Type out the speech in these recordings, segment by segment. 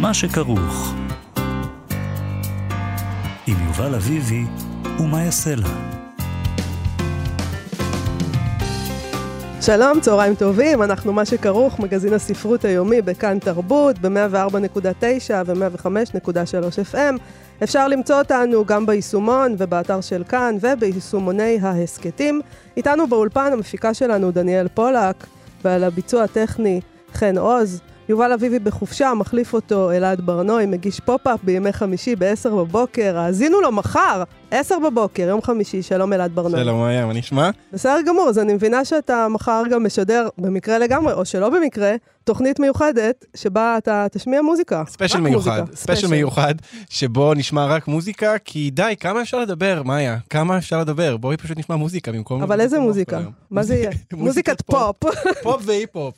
מה שכרוך. עם יובל אביבי ומה יעשה לה. שלום, צהריים טובים, אנחנו מה שכרוך, מגזין הספרות היומי בכאן תרבות, ב-104.9 ו-105.3 FM. אפשר למצוא אותנו גם ביישומון ובאתר של כאן וביישומוני ההסכתים. איתנו באולפן המפיקה שלנו דניאל פולק, ועל הביצוע הטכני חן עוז. יובל אביבי בחופשה, מחליף אותו אלעד ברנוי, מגיש פופ-אפ בימי חמישי ב-10 בבוקר, האזינו לו מחר, 10 בבוקר, יום חמישי, שלום אלעד ברנוי. שלום, מה נשמע? בסדר גמור, אז אני מבינה שאתה מחר גם משדר, במקרה לגמרי, או שלא במקרה, תוכנית מיוחדת, שבה אתה תשמיע מוזיקה. ספיישל מיוחד, ספיישל מיוחד, שבו נשמע רק מוזיקה, כי די, כמה אפשר לדבר, מה היה? כמה אפשר לדבר? בואי פשוט נשמע מוזיקה במקום... אבל איזה מוזיקה? מה זה יהיה? מוזיקת פופ. פופ והיפ-הופ.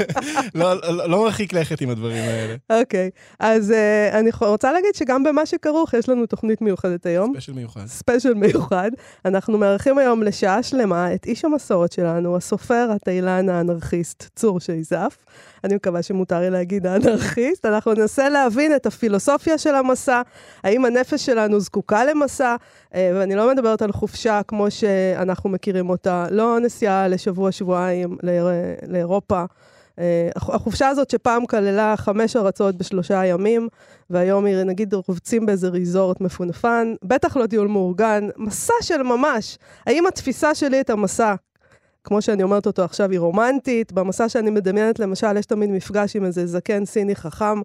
לא, לא, לא מרחיק לכת עם הדברים האלה. אוקיי, אז אה, אני רוצה להגיד שגם במה שכרוך, יש לנו תוכנית מיוחדת היום. ספיישל מיוחד. ספיישל מיוחד. אנחנו מארחים היום לשעה שלמה את איש המסעות שלנו, הסופר, הטיילן, האנרכיסט, צור שייזף. אני מקווה שמותר לי להגיד האנרכיסט. אנחנו ננסה להבין את הפילוסופיה של המסע, האם הנפש שלנו זקוקה למסע, אה, ואני לא מדברת על חופשה כמו שאנחנו מכירים אותה, לא נסיעה לשבוע-שבועיים לאירופה. אה, החופשה הזאת שפעם כללה חמש ארצות בשלושה ימים, והיום היא נגיד רובצים באיזה ריזורט מפונפן, בטח לא טיול מאורגן, מסע של ממש. האם התפיסה שלי את המסע, כמו שאני אומרת אותו עכשיו, היא רומנטית? במסע שאני מדמיינת, למשל, יש תמיד מפגש עם איזה זקן סיני חכם,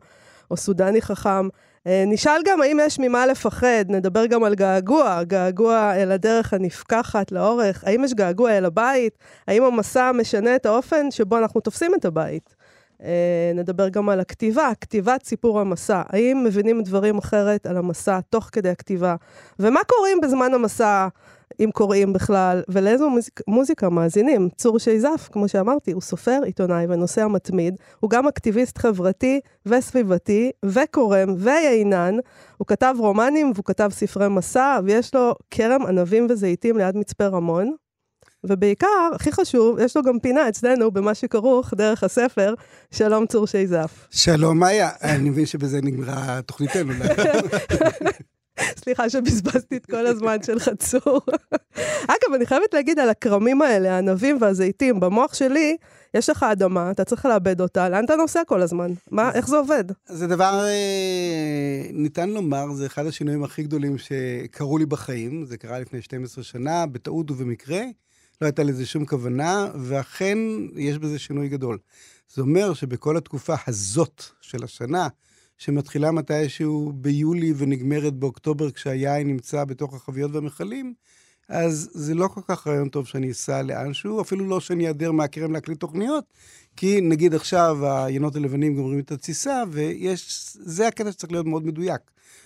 או סודני חכם. אה, נשאל גם האם יש ממה לפחד, נדבר גם על געגוע, געגוע אל הדרך הנפקחת לאורך, האם יש געגוע אל הבית, האם המסע משנה את האופן שבו אנחנו תופסים את הבית. אה, נדבר גם על הכתיבה, כתיבת סיפור המסע. האם מבינים דברים אחרת על המסע תוך כדי הכתיבה? ומה קוראים בזמן המסע, אם קוראים בכלל, ולאיזו מוזיק, מוזיקה מאזינים? צור שייזף, כמו שאמרתי, הוא סופר, עיתונאי ונוסע מתמיד. הוא גם אקטיביסט חברתי וסביבתי, וקורם ויינן. הוא כתב רומנים והוא כתב ספרי מסע, ויש לו כרם ענבים וזיתים ליד מצפה רמון. ובעיקר, הכי חשוב, יש לו גם פינה אצלנו, במה שכרוך, דרך הספר, שלום צור שייזף. שלום, מאיה. אני מבין שבזה נגמרה תוכניתנו. סליחה שבזבזתי את כל הזמן של חצור. אגב, אני חייבת להגיד על הכרמים האלה, הענבים והזיתים, במוח שלי, יש לך אדמה, אתה צריך לאבד אותה, לאן אתה נוסע כל הזמן? מה, איך זה עובד? זה דבר, אה, ניתן לומר, זה אחד השינויים הכי גדולים שקרו לי בחיים. זה קרה לפני 12 שנה, בטעות ובמקרה. לא הייתה לזה שום כוונה, ואכן יש בזה שינוי גדול. זה אומר שבכל התקופה הזאת של השנה, שמתחילה מתישהו ביולי ונגמרת באוקטובר כשהיין נמצא בתוך החביות והמכלים, אז זה לא כל כך רעיון טוב שאני אסע לאנשהו, אפילו לא שאני אעדר מהכרם להקליט תוכניות, כי נגיד עכשיו היינות הלבנים גומרים את התסיסה, ויש, זה הקטע שצריך להיות מאוד מדויק,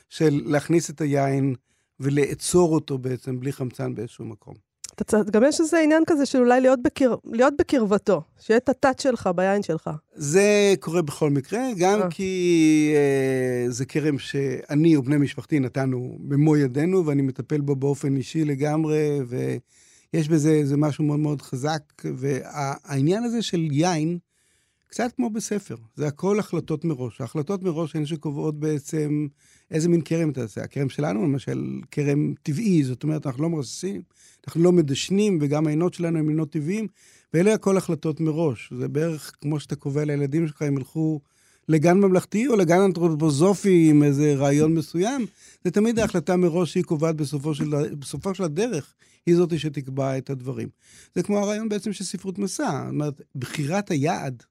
של להכניס את היין ולאצור אותו בעצם בלי חמצן באיזשהו מקום. אתה, גם יש איזה עניין כזה של אולי להיות, בקר, להיות בקרבתו, שיהיה את הטאט שלך ביין שלך. זה קורה בכל מקרה, גם אה. כי אה, זה כרם שאני ובני משפחתי נתנו במו ידינו, ואני מטפל בו באופן אישי לגמרי, ויש בזה איזה משהו מאוד מאוד חזק. והעניין הזה של יין, קצת כמו בספר, זה הכל החלטות מראש. ההחלטות מראש הן שקובעות בעצם איזה מין כרם אתה עושה. הכרם שלנו, למשל, כרם טבעי, זאת אומרת, אנחנו לא מרססים, אנחנו לא מדשנים, וגם העינות שלנו הם עינות טבעיים, ואלה הכל החלטות מראש. זה בערך כמו שאתה קובע לילדים שלך, הם ילכו לגן ממלכתי או לגן אנתרופוזופי עם איזה רעיון מסוים, זה תמיד ההחלטה מראש שהיא קובעת בסופו של, בסופו של הדרך, היא זאת שתקבע את הדברים. זה כמו הרעיון בעצם של ספרות מסע. זאת אומרת, בחירת היעד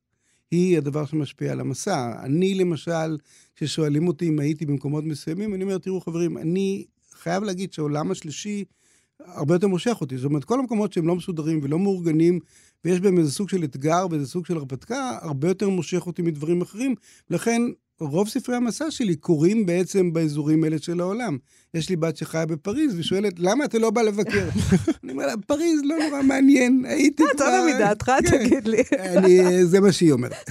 היא הדבר שמשפיע על המסע. אני, למשל, כששואלים אותי אם הייתי במקומות מסוימים, אני אומר, תראו, חברים, אני חייב להגיד שהעולם השלישי הרבה יותר מושך אותי. זאת אומרת, כל המקומות שהם לא מסודרים ולא מאורגנים, ויש בהם איזה סוג של אתגר ואיזה סוג של הרפתקה, הרבה יותר מושך אותי מדברים אחרים. לכן, רוב ספרי המסע שלי קורים בעצם באזורים האלה של העולם. יש לי בת שחיה בפריז ושואלת, למה אתה לא בא לבקר? אני אומר לה, פריז לא נורא מעניין, הייתי כבר... אתה לא מדעתך, כן. תגיד לי. אני, זה מה שהיא אומרת.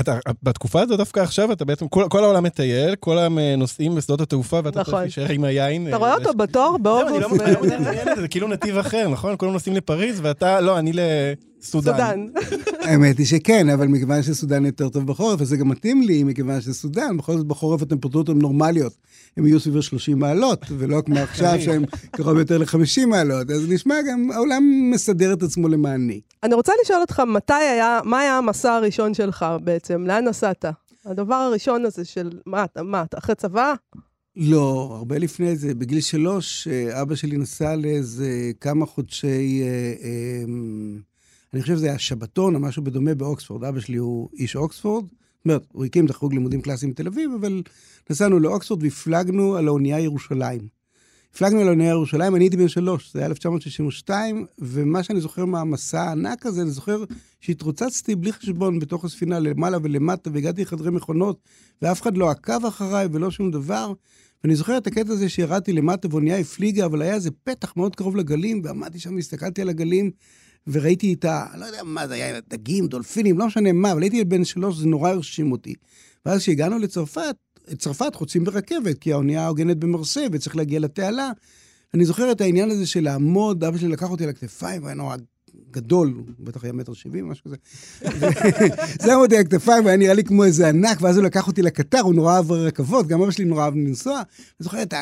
אתה, בתקופה הזו, דווקא עכשיו, אתה בעצם, כל, כל העולם מטייל, כל העולם אה, נוסעים בשדות התעופה, ואתה נכון. צריך להישאר עם היין. אתה רואה אותו בתור אני לא באוגוסט? את זה, כאילו נתיב אחר, נכון? כולם נוסעים לפריז, ואתה, לא, אני לסודאן. סודן. האמת היא שכן, אבל מכיוון שסודאן יותר טוב בחורף, וזה גם מתאים לי, מכיוון שסודאן, בכל זאת בחורף הטמפרטורות הן נורמליות. הן יהיו סביב ה-30 מעלות, ולא כמו עכשיו שהן קרוב יותר ל-50 מעלות. אז נשמע גם, העולם מסדר את עצמו למעני. אני רוצה לשאול אותך, מתי היה, מה היה המסע הראשון שלך בעצם? לאן נסעת? הדבר הראשון הזה של, מה, אתה, מה, אתה אחרי צבא? לא, הרבה לפני זה. בגיל שלוש, אה, אבא שלי נסע לאיזה כמה חודשי... אה, אה, אני חושב שזה היה שבתון או משהו בדומה באוקספורד. אבא שלי הוא איש אוקספורד. זאת אומרת, הוא הקים את החוג לימודים קלאסיים בתל אביב, אבל נסענו לאוקספורד והפלגנו על האונייה ירושלים. הפלגנו על האונייה ירושלים, אני הייתי בן שלוש, זה היה 1962, ומה שאני זוכר מהמסע הענק הזה, אני זוכר שהתרוצצתי בלי חשבון בתוך הספינה למעלה ולמטה, והגעתי לחדרי מכונות, ואף אחד לא עקב אחריי ולא שום דבר. ואני זוכר את הקטע הזה שירדתי למטה ואונייה הפליגה, אבל היה איזה פתח מאוד קרוב לגלים, ועמדתי שם והסתכלתי על הגלים, וראיתי את ה... לא יודע מה זה היה, דגים, דולפינים, לא משנה מה, אבל הייתי בן שלוש, זה נורא הרשים אותי. ואז כשהגענו לצרפת, את צרפת חוצים ברכבת, כי האונייה הוגנת במרסה וצריך להגיע לתעלה. אני זוכר את העניין הזה של לעמוד, אבא שלי לקח אותי על הכתפיים, והיה נורא גדול, הוא בטח היה מטר שבעים, משהו כזה. זה עמוד על הכתפיים, והיה נראה לי כמו איזה ענק, ואז הוא לקח אותי לקטר, הוא נורא אהב רכבות, גם אבא שלי נורא אהב לנסוע. אני זוכר את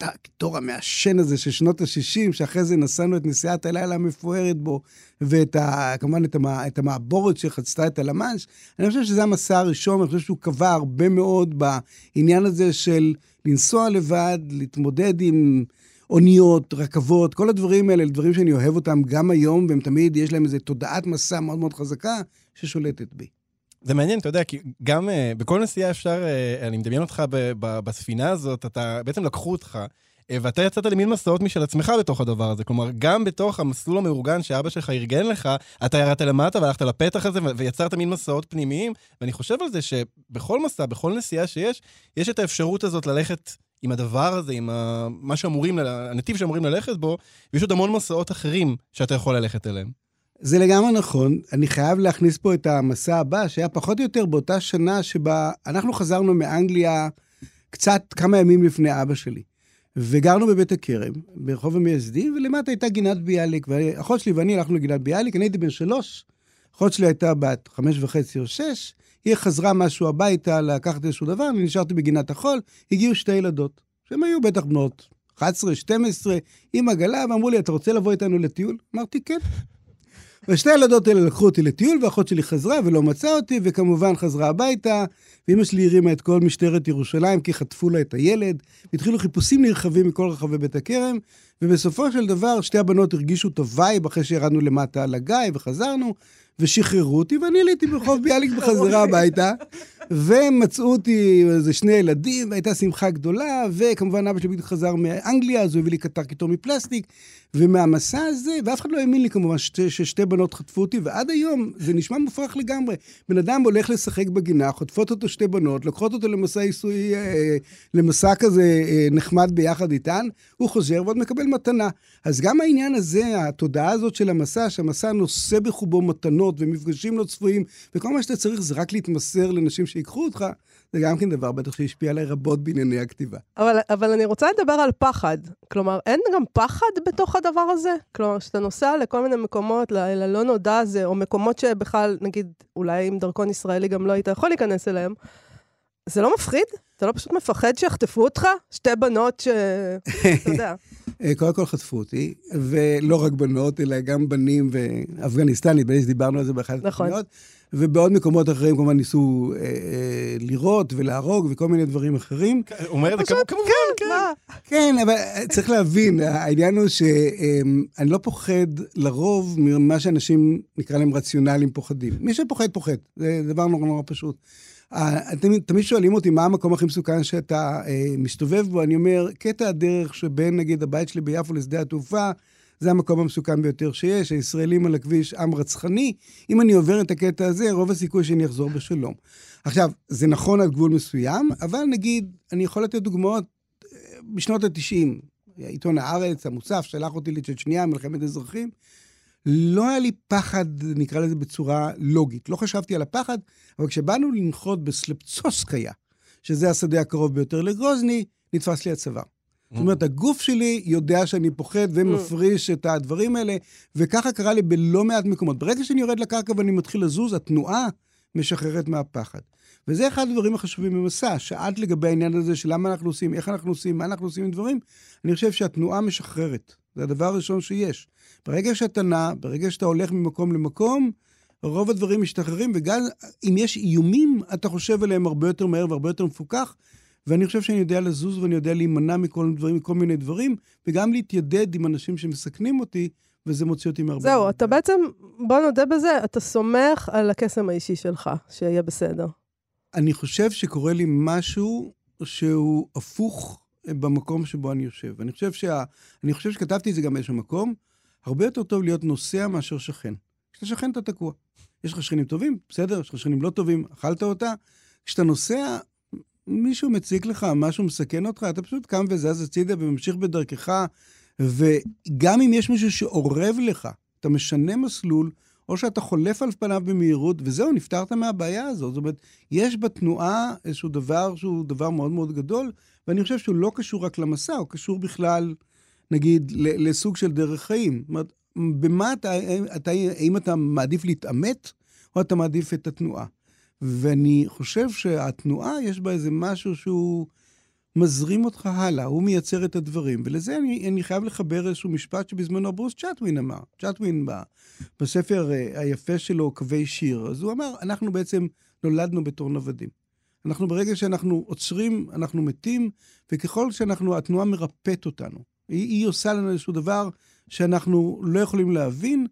הקיטור המעשן הזה של שנות ה-60, שאחרי זה נסענו את נסיעת הלילה המפוארת בו, ואת ה... כמובן את, המע... את המעבורת שחצתה את הלמאנש. אני חושב שזה המסע הראשון, אני חושב שהוא קבע הרבה מאוד בעניין הזה של לנסוע לבד, להתמודד עם... אוניות, רכבות, כל הדברים האלה, דברים שאני אוהב אותם גם היום, והם תמיד, יש להם איזו תודעת מסע מאוד מאוד חזקה ששולטת בי. זה מעניין, אתה יודע, כי גם uh, בכל נסיעה אפשר, uh, אני מדמיין אותך ב- ב- בספינה הזאת, אתה, בעצם לקחו אותך, uh, ואתה יצאת למין מסעות משל עצמך בתוך הדבר הזה. כלומר, גם בתוך המסלול המאורגן שאבא שלך ארגן לך, אתה ירדת למטה והלכת לפתח הזה ויצרת מין מסעות פנימיים, ואני חושב על זה שבכל מסע, בכל נסיעה שיש, יש את האפשרות הזאת ללכת עם הדבר הזה, עם ה... מה שאמורים, הנתיב שאמורים ללכת בו, ויש עוד המון מסעות אחרים שאתה יכול ללכת אליהם. זה לגמרי נכון. אני חייב להכניס פה את המסע הבא, שהיה פחות או יותר באותה שנה שבה אנחנו חזרנו מאנגליה קצת כמה ימים לפני אבא שלי. וגרנו בבית הכרם, ברחוב המייסדים, ולמטה הייתה גינת ביאליק, ואחות שלי ואני הלכנו לגינת ביאליק, אני הייתי בן שלוש, אחות שלי הייתה בת חמש וחצי או שש, היא חזרה משהו הביתה לקחת איזשהו דבר, אני נשארתי בגינת החול, הגיעו שתי ילדות, שהן היו בטח בנות 11, 12, עם עגלה, ואמרו לי, אתה רוצה לבוא איתנו לטיול? אמרתי, כן. ושתי הילדות האלה לקחו אותי לטיול, ואחות שלי חזרה ולא מצאה אותי, וכמובן חזרה הביתה, ואימא שלי הרימה את כל משטרת ירושלים, כי חטפו לה את הילד, והתחילו חיפושים נרחבים מכל רחבי בית הכרם, ובסופו של דבר שתי הבנות הרגישו את ה vibe אחרי שירדנו למטה על הגיא וחזרנו, ושחררו אותי, ואני עליתי ברחוב ביאליק בחזרה הביתה, ומצאו אותי איזה שני ילדים, והייתה שמחה גדולה, וכמובן אבא שלי בדיוק חזר מאנגליה, אז הוא הביא לי קטר קיטור מפלסטיק, ומהמסע הזה, ואף אחד לא האמין לי כמובן שתי, ששתי בנות חטפו אותי, ועד היום זה נשמע מופרך לגמרי. בן אדם הולך לשחק בגינה, חוטפות אותו שתי בנות, לוקחות אותו למסע עיסוי, אה, למסע כזה אה, נחמד ביחד איתן, הוא חוזר ועוד מקבל מתנה. אז גם העניין הזה, התודעה הזאת של המסע, שהמסע נושא בחובו מתנות ומפגשים לא צפויים, וכל מה שאתה צריך זה רק להתמסר לנשים שיקחו אותך, זה גם כן דבר בטח שהשפיע עליי רבות בענייני הכתיבה. אבל, אבל אני רוצה לדבר על פחד. כלומר, אין גם פחד בתוך הדבר הזה? כלומר, כשאתה נוסע לכל מיני מקומות, ללא נודע הזה, או מקומות שבכלל, נגיד, אולי עם דרכון ישראלי גם לא היית יכול להיכנס אליהם, זה לא מפחיד? אתה לא פשוט מפחד שיחטפו אותך? שתי בנות ש... אתה יודע. אה, קודם כל חטפו אותי, ולא רק בנות, אלא גם בנים ואפגניסטן, נדמה לי שדיברנו על זה באחת נכון. התוכניות, ובעוד מקומות אחרים כמובן ניסו אה, אה, לירות ולהרוג וכל מיני דברים אחרים. הוא אומר את זה כמו- כמובן, כן. מה? כן, אבל אה, צריך להבין, העניין הוא שאני לא פוחד לרוב ממה שאנשים, נקרא להם רציונליים, פוחדים. מי שפוחד, פוחד. זה דבר נורא נורא פשוט. אה, תמיד, שואלים אותי מה המקום הכי מסוכן שאתה אה, מסתובב בו, אני אומר, קטע הדרך שבין נגיד הבית שלי ביפו לשדה התעופה, זה המקום המסוכן ביותר שיש, הישראלים על הכביש עם רצחני. אם אני עובר את הקטע הזה, רוב הסיכוי שאני אחזור בשלום. עכשיו, זה נכון על גבול מסוים, אבל נגיד, אני יכול לתת דוגמאות אה, בשנות ה-90. עיתון הארץ, המוסף, שלח אותי לצ'צ'ניה, מלחמת אזרחים. לא היה לי פחד, נקרא לזה בצורה לוגית. לא חשבתי על הפחד, אבל כשבאנו לנחות בסלפצוסקיה, שזה השדה הקרוב ביותר לגרוזני, נתפס לי הצוואר. זאת אומרת, הגוף שלי יודע שאני פוחד ומפריש את הדברים האלה, וככה קרה לי בלא מעט מקומות. ברגע שאני יורד לקרקע ואני מתחיל לזוז, התנועה משחררת מהפחד. וזה אחד הדברים החשובים במסע. שאלת לגבי העניין הזה של למה אנחנו עושים, איך אנחנו עושים, מה אנחנו עושים עם דברים, אני חושב שהתנועה משחררת. זה הדבר הראשון שיש. ברגע שאתה נע, ברגע שאתה הולך ממקום למקום, רוב הדברים משתחררים, וגם אם יש איומים, אתה חושב עליהם הרבה יותר מהר והרבה יותר מפוקח, ואני חושב שאני יודע לזוז ואני יודע להימנע מכל, דברים, מכל מיני דברים, וגם להתיידד עם אנשים שמסכנים אותי, וזה מוציא אותי מהרבה... זהו, אתה בעצם, בוא נודה בזה, אתה סומך על הקסם האישי שלך, שיהיה בסדר. אני חושב שקורה לי משהו שהוא הפוך במקום שבו אני יושב. אני חושב, שה... אני חושב שכתבתי את זה גם באיזשהו מקום, הרבה יותר טוב להיות נוסע מאשר שכן. כשאתה שכן אתה תקוע. יש לך שכנים טובים, בסדר, יש לך שכנים לא טובים, אכלת אותה. כשאתה נוסע, מישהו מציק לך, משהו מסכן אותך, אתה פשוט קם וזז הצידה וממשיך בדרכך, וגם אם יש מישהו שאורב לך, אתה משנה מסלול, או שאתה חולף על פניו במהירות, וזהו, נפטרת מהבעיה הזאת. זאת אומרת, יש בתנועה איזשהו דבר שהוא דבר מאוד מאוד גדול, ואני חושב שהוא לא קשור רק למסע, הוא קשור בכלל, נגיד, לסוג של דרך חיים. זאת אומרת, במה אתה, אתה, האם אתה מעדיף להתעמת, או אתה מעדיף את התנועה? ואני חושב שהתנועה, יש בה איזה משהו שהוא מזרים אותך הלאה, הוא מייצר את הדברים. ולזה אני, אני חייב לחבר איזשהו משפט שבזמנו ברוס צ'טווין אמר. צ'טווין בספר אה, היפה שלו, קווי שיר, אז הוא אמר, אנחנו בעצם נולדנו בתור נוודים. אנחנו ברגע שאנחנו עוצרים, אנחנו מתים, וככל שאנחנו, התנועה מרפאת אותנו. היא, היא עושה לנו איזשהו דבר שאנחנו לא יכולים להבין,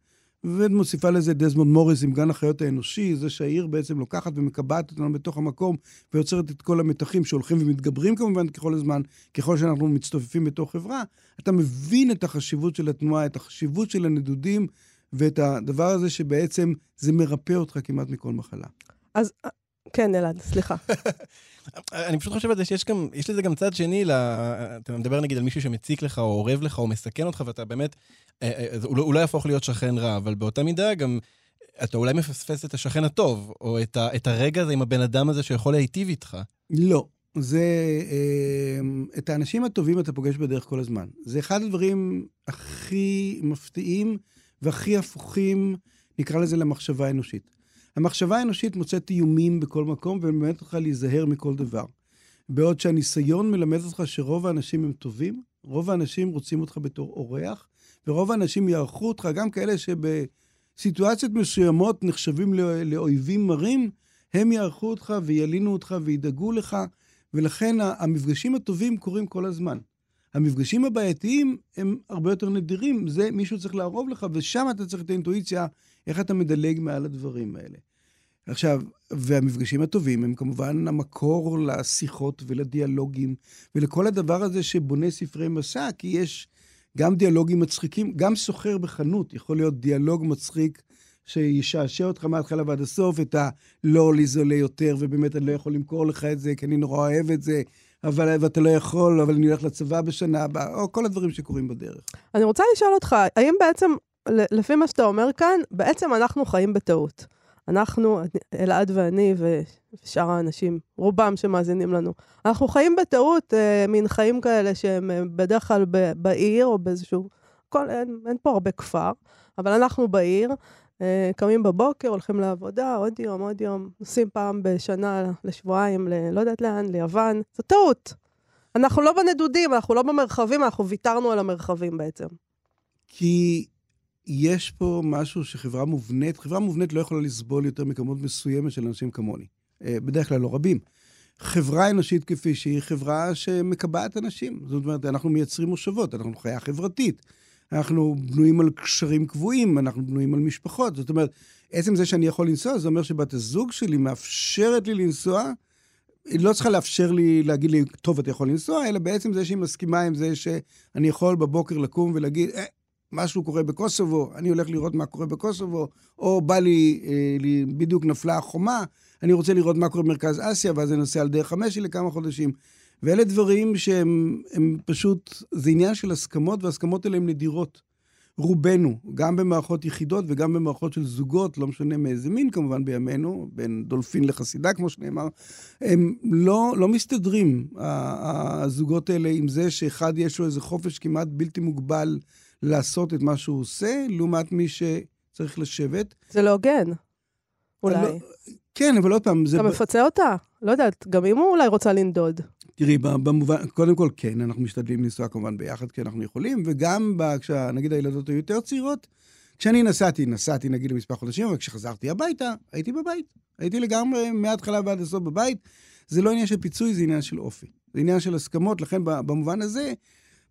ומוסיפה לזה דזמונד מוריס עם גן החיות האנושי, זה שהעיר בעצם לוקחת ומקבעת אותנו בתוך המקום ויוצרת את כל המתחים שהולכים ומתגברים כמובן ככל הזמן, ככל שאנחנו מצטופפים בתוך חברה. אתה מבין את החשיבות של התנועה, את החשיבות של הנדודים ואת הדבר הזה שבעצם זה מרפא אותך כמעט מכל מחלה. אז כן, אלעד, סליחה. אני פשוט חושב על זה שיש גם, יש לזה גם צד שני, לה, אתה מדבר נגיד על מישהו שמציק לך, או אורב לך, או מסכן אותך, ואתה באמת, אה, אה, הוא לא, הוא לא יהפוך להיות שכן רע, אבל באותה מידה גם, אתה אולי מפספס את השכן הטוב, או את, ה, את הרגע הזה עם הבן אדם הזה שיכול להיטיב איתך. לא. זה, אה, את האנשים הטובים אתה פוגש בדרך כל הזמן. זה אחד הדברים הכי מפתיעים והכי הפוכים, נקרא לזה, למחשבה האנושית. המחשבה האנושית מוצאת איומים בכל מקום ומלמדת אותך להיזהר מכל דבר. בעוד שהניסיון מלמד אותך שרוב האנשים הם טובים, רוב האנשים רוצים אותך בתור אורח, ורוב האנשים יערכו אותך, גם כאלה שבסיטואציות מסוימות נחשבים לאויבים מרים, הם יערכו אותך וילינו אותך וידאגו לך, ולכן המפגשים הטובים קורים כל הזמן. המפגשים הבעייתיים הם הרבה יותר נדירים, זה מישהו צריך לערוב לך, ושם אתה צריך את האינטואיציה איך אתה מדלג מעל הדברים האלה. עכשיו, והמפגשים הטובים הם כמובן המקור לשיחות ולדיאלוגים ולכל הדבר הזה שבונה ספרי מסע, כי יש גם דיאלוגים מצחיקים, גם סוחר בחנות יכול להיות דיאלוג מצחיק שישעשע אותך מההתחלה ועד הסוף, את הלא לי זולה יותר, ובאמת אני לא יכול למכור לך את זה, כי אני נורא אוהב את זה, אבל, ואתה לא יכול, אבל אני הולך לצבא בשנה הבאה, או כל הדברים שקורים בדרך. אני רוצה לשאול אותך, האם בעצם לפי מה שאתה אומר כאן, בעצם אנחנו חיים בטעות. אנחנו, אלעד ואני ושאר האנשים, רובם שמאזינים לנו, אנחנו חיים בטעות, אה, מין חיים כאלה שהם אה, בדרך כלל ב, בעיר או באיזשהו... כל, אין, אין פה הרבה כפר, אבל אנחנו בעיר, קמים בבוקר, הולכים לעבודה, עוד יום, עוד יום, נוסעים פעם בשנה לשבועיים, ל, לא יודעת לאן, ליוון. זו טעות. אנחנו לא בנדודים, אנחנו לא במרחבים, אנחנו ויתרנו על המרחבים בעצם. כי יש פה משהו שחברה מובנית, חברה מובנית לא יכולה לסבול יותר מכמות מסוימת של אנשים כמוני. אה, בדרך כלל לא רבים. חברה אנושית כפי שהיא חברה שמקבעת אנשים. זאת אומרת, אנחנו מייצרים מושבות, אנחנו חיה חברתית. אנחנו בנויים על קשרים קבועים, אנחנו בנויים על משפחות. זאת אומרת, עצם זה שאני יכול לנסוע, זה אומר שבת הזוג שלי מאפשרת לי לנסוע. היא לא צריכה לאפשר לי, להגיד לי, טוב, אתה יכול לנסוע, אלא בעצם זה שהיא מסכימה עם זה שאני יכול בבוקר לקום ולהגיד, אה, משהו קורה בקוסובו, אני הולך לראות מה קורה בקוסובו, או בא לי, אה, לי בדיוק נפלה החומה, אני רוצה לראות מה קורה במרכז אסיה, ואז אני נוסע על דרך המשי לכמה חודשים. ואלה דברים שהם פשוט, זה עניין של הסכמות, והסכמות האלה הן נדירות. רובנו, גם במערכות יחידות וגם במערכות של זוגות, לא משנה מאיזה מין כמובן בימינו, בין דולפין לחסידה, כמו שנאמר, הם לא, לא מסתדרים, הזוגות האלה, עם זה שאחד יש לו איזה חופש כמעט בלתי מוגבל לעשות את מה שהוא עושה, לעומת מי שצריך לשבת. זה לא הוגן, אולי. לא, כן, אבל עוד פעם, זה... אתה מפצה אותה? לא יודעת, גם אם הוא אולי רוצה לנדוד. תראי, במובן, קודם כל כן, אנחנו משתדלים לנסוע כמובן ביחד כי אנחנו יכולים, וגם נגיד הילדות היו יותר צעירות, כשאני נסעתי, נסעתי נגיד למספר חודשים, אבל כשחזרתי הביתה, הייתי בבית. הייתי לגמרי מההתחלה ועד הסוף בבית. זה לא עניין של פיצוי, זה עניין של אופי. זה עניין של הסכמות, לכן במובן הזה,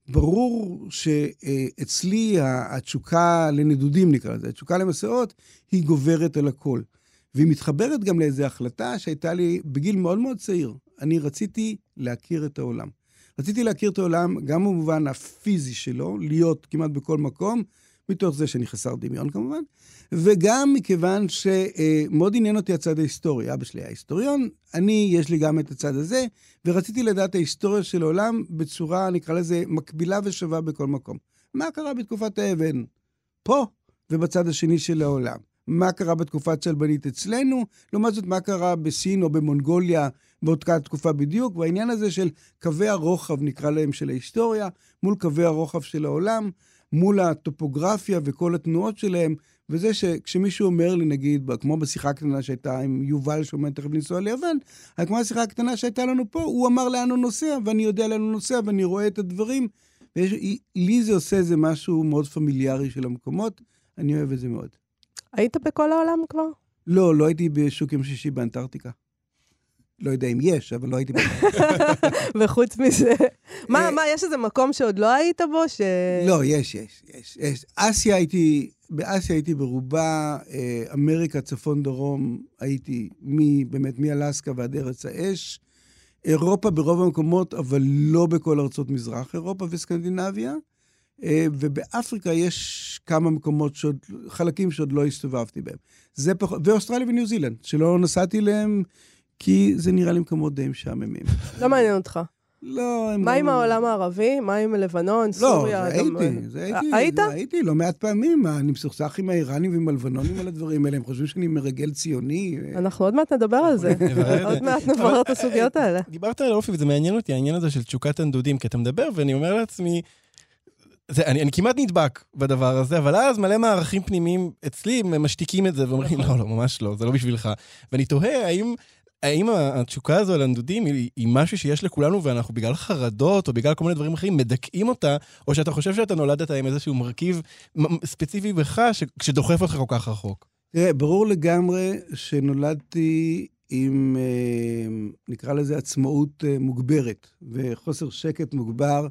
ברור שאצלי התשוקה לנדודים, נקרא לזה, התשוקה למסעות, היא גוברת על הכל. והיא מתחברת גם לאיזו החלטה שהייתה לי בגיל מאוד מאוד צעיר. אני רציתי להכיר את העולם. רציתי להכיר את העולם גם במובן הפיזי שלו, להיות כמעט בכל מקום, מתוך זה שאני חסר דמיון כמובן, וגם מכיוון שמאוד עניין אותי הצד ההיסטורי. אבא שלי היה היסטוריון, אני, יש לי גם את הצד הזה, ורציתי לדעת ההיסטוריה של העולם בצורה, נקרא לזה, מקבילה ושווה בכל מקום. מה קרה בתקופת האבן? פה, ובצד השני של העולם. מה קרה בתקופה הצלבנית אצלנו, לעומת זאת מה קרה בסין או במונגוליה באותה תקופה בדיוק, והעניין הזה של קווי הרוחב, נקרא להם, של ההיסטוריה, מול קווי הרוחב של העולם, מול הטופוגרפיה וכל התנועות שלהם, וזה שכשמישהו אומר לי, נגיד, כמו בשיחה הקטנה שהייתה עם יובל שעומד תכף לנסוע ליוון, כמו השיחה הקטנה שהייתה לנו פה, הוא אמר לאן הוא נוסע, ואני יודע לאן הוא נוסע, ואני רואה את הדברים. ולי זה עושה איזה משהו מאוד פמיליארי של המקומות, אני אוהב את זה מאוד. היית בכל העולם כבר? לא, לא הייתי בשוק יום שישי באנטארקטיקה. לא יודע אם יש, אבל לא הייתי באנטארקטיקה. וחוץ מזה, מה, אה, מה, יש איזה מקום שעוד לא היית בו? ש... לא, יש, יש, יש. יש. אסיה הייתי, באסיה הייתי ברובה, אה, אמריקה, צפון, דרום, הייתי מ, באמת מאלסקה ועד ארץ האש. אירופה ברוב המקומות, אבל לא בכל ארצות מזרח אירופה וסקנדינביה. אה, ובאפריקה יש כמה מקומות, שעוד, חלקים שעוד לא הסתובבתי בהם. זה פח... ואוסטרליה וניו זילנד, שלא נסעתי אליהם, כי זה נראה לי מקומות די משעממים. לא מעניין אותך. לא, הם... מה לא... עם העולם הערבי? מה עם לבנון, לא, סוריה? לא. הייתי, זה הייתי. היית? זה הייתי לא מעט פעמים. אני מסוכסך עם האיראנים ועם הלבנונים על הדברים האלה. הם חושבים שאני מרגל ציוני. אנחנו עוד מעט נדבר על זה. עוד מעט נברר את הסוגיות האלה. דיברת על אופי, וזה מעניין אותי, העניין הזה של תשוקת הנדודים, כי אתה מדבר, ואני אומר לעצמי, זה, אני, אני כמעט נדבק בדבר הזה, אבל אז מלא מערכים פנימיים אצלי משתיקים את זה ואומרים, לא, לא, ממש לא, זה לא בשבילך. ואני תוהה, האם... האם התשוקה הזו על הנדודים היא, היא משהו שיש לכולנו ואנחנו בגלל חרדות או בגלל כל מיני דברים אחרים מדכאים אותה, או שאתה חושב שאתה נולדת עם איזשהו מרכיב ספציפי בך ש, שדוחף אותך כל כך רחוק? תראה, ברור לגמרי שנולדתי עם, אה, נקרא לזה, עצמאות אה, מוגברת וחוסר שקט מוגבר.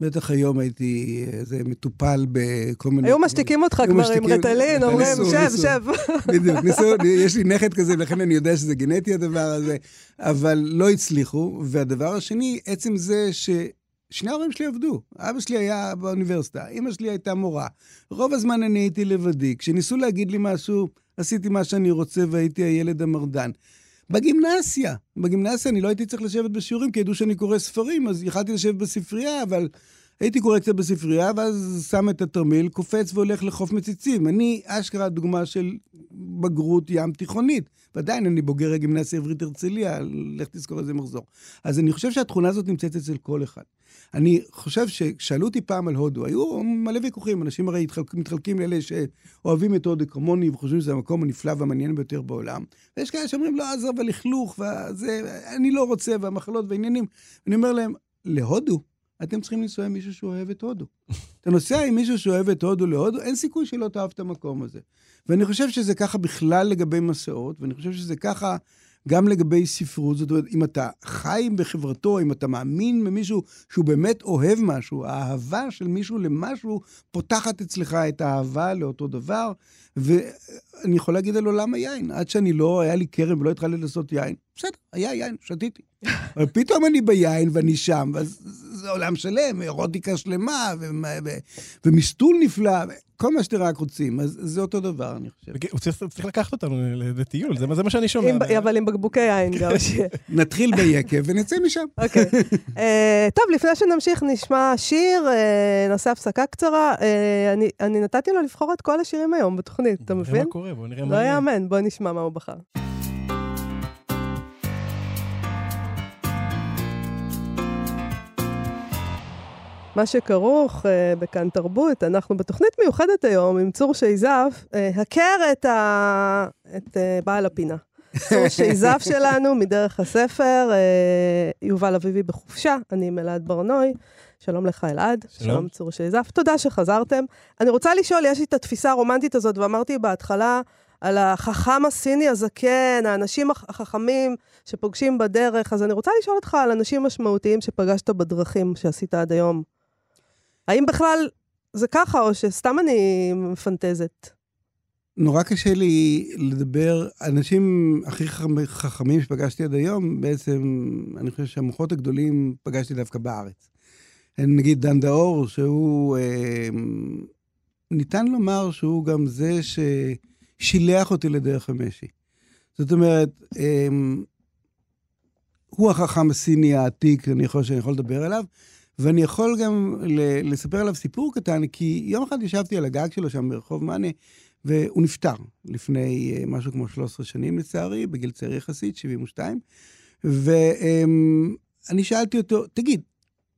בטח היום הייתי איזה מטופל בכל מיני... היו משתיקים אותך כבר עם רטלין, אומרים, שב, שב. בדיוק, ניסו, יש לי נכד כזה, ולכן אני יודע שזה גנטי הדבר הזה, אבל לא הצליחו. והדבר השני, עצם זה ש... שני ההורים שלי עבדו. אבא שלי היה באוניברסיטה, אימא שלי הייתה מורה. רוב הזמן אני הייתי לבדי. כשניסו להגיד לי משהו, עשיתי מה שאני רוצה והייתי הילד המרדן. בגימנסיה. בגימנסיה אני לא הייתי צריך לשבת בשיעורים, כי ידעו שאני קורא ספרים, אז יכלתי לשבת בספרייה, אבל הייתי קורא קצת בספרייה, ואז שם את התרמיל, קופץ והולך לחוף מציצים. אני אשכרה דוגמה של בגרות ים תיכונית. ועדיין אני בוגר הגימנסיה העברית הרצליה, לך תזכור איזה מחזור. אז אני חושב שהתכונה הזאת נמצאת אצל כל אחד. אני חושב שכשאלו אותי פעם על הודו, היו מלא ויכוחים, אנשים הרי התחלק, מתחלקים לאלה שאוהבים את הודו כמוני וחושבים שזה המקום הנפלא והמעניין ביותר בעולם. ויש כאלה שאומרים, לא, עזוב, הלכלוך, וזה, אני לא רוצה, והמחלות והעניינים. אני אומר להם, להודו, אתם צריכים לנסוע עם מישהו שאוהב את הודו. אתה נוסע עם מישהו שאוהב את הודו להודו, אין סיכוי שלא תאהב את המקום הזה. ואני חושב שזה ככה בכלל לגבי מסעות, ואני חושב שזה ככה גם לגבי ספרות, זאת אומרת, אם אתה חי בחברתו, אם אתה מאמין במישהו שהוא באמת אוהב משהו, האהבה של מישהו למשהו פותחת אצלך את האהבה לאותו דבר. ואני יכול להגיד על עולם היין, עד שאני לא, היה לי כרם ולא התחלתי לעשות יין, בסדר, היה יין, שתיתי. אבל פתאום אני ביין ואני שם, ואז זה עולם שלם, אירוטיקה שלמה, ומסטול נפלא. כל מה שאתם רק רוצים, אז זה אותו דבר, אני חושב. הוא צריך, צריך לקחת אותנו לטיול, זה, זה מה שאני שומע. עם, אבל עם בקבוקי יין גם. נתחיל ביקב ונצא משם. אוקיי. okay. uh, טוב, לפני שנמשיך, נשמע שיר, uh, נעשה הפסקה קצרה. Uh, אני, אני נתתי לו לבחור את כל השירים היום בתוכנית, אתה מבין? נראה מה קורה, בוא נראה מה לא יאמן, בוא נשמע מה הוא בחר. מה שכרוך uh, בכאן תרבות, אנחנו בתוכנית מיוחדת היום עם צור שייזף, uh, הכר את, ה... את uh, בעל הפינה. צור שייזף שלנו מדרך הספר, uh, יובל אביבי בחופשה, אני עם אלעד ברנוי. שלום לך, אלעד. שלום. שלום, צור שייזף. תודה שחזרתם. אני רוצה לשאול, יש לי את התפיסה הרומנטית הזאת, ואמרתי בהתחלה על החכם הסיני הזקן, האנשים החכמים שפוגשים בדרך, אז אני רוצה לשאול אותך על אנשים משמעותיים שפגשת בדרכים שעשית עד היום. האם בכלל זה ככה, או שסתם אני מפנטזת? נורא קשה לי לדבר, אנשים הכי חכמים שפגשתי עד היום, בעצם, אני חושב שהמוחות הגדולים פגשתי דווקא בארץ. נגיד דן דאור, שהוא, אה, ניתן לומר שהוא גם זה ששילח אותי לדרך המשי. זאת אומרת, אה, הוא החכם הסיני העתיק, אני יכול, שאני יכול לדבר עליו, ואני יכול גם לספר עליו סיפור קטן, כי יום אחד ישבתי על הגג שלו שם ברחוב מאנה, והוא נפטר לפני אה, משהו כמו 13 שנים לצערי, בגיל צעיר יחסית, 72. ואני שאלתי אותו, תגיד,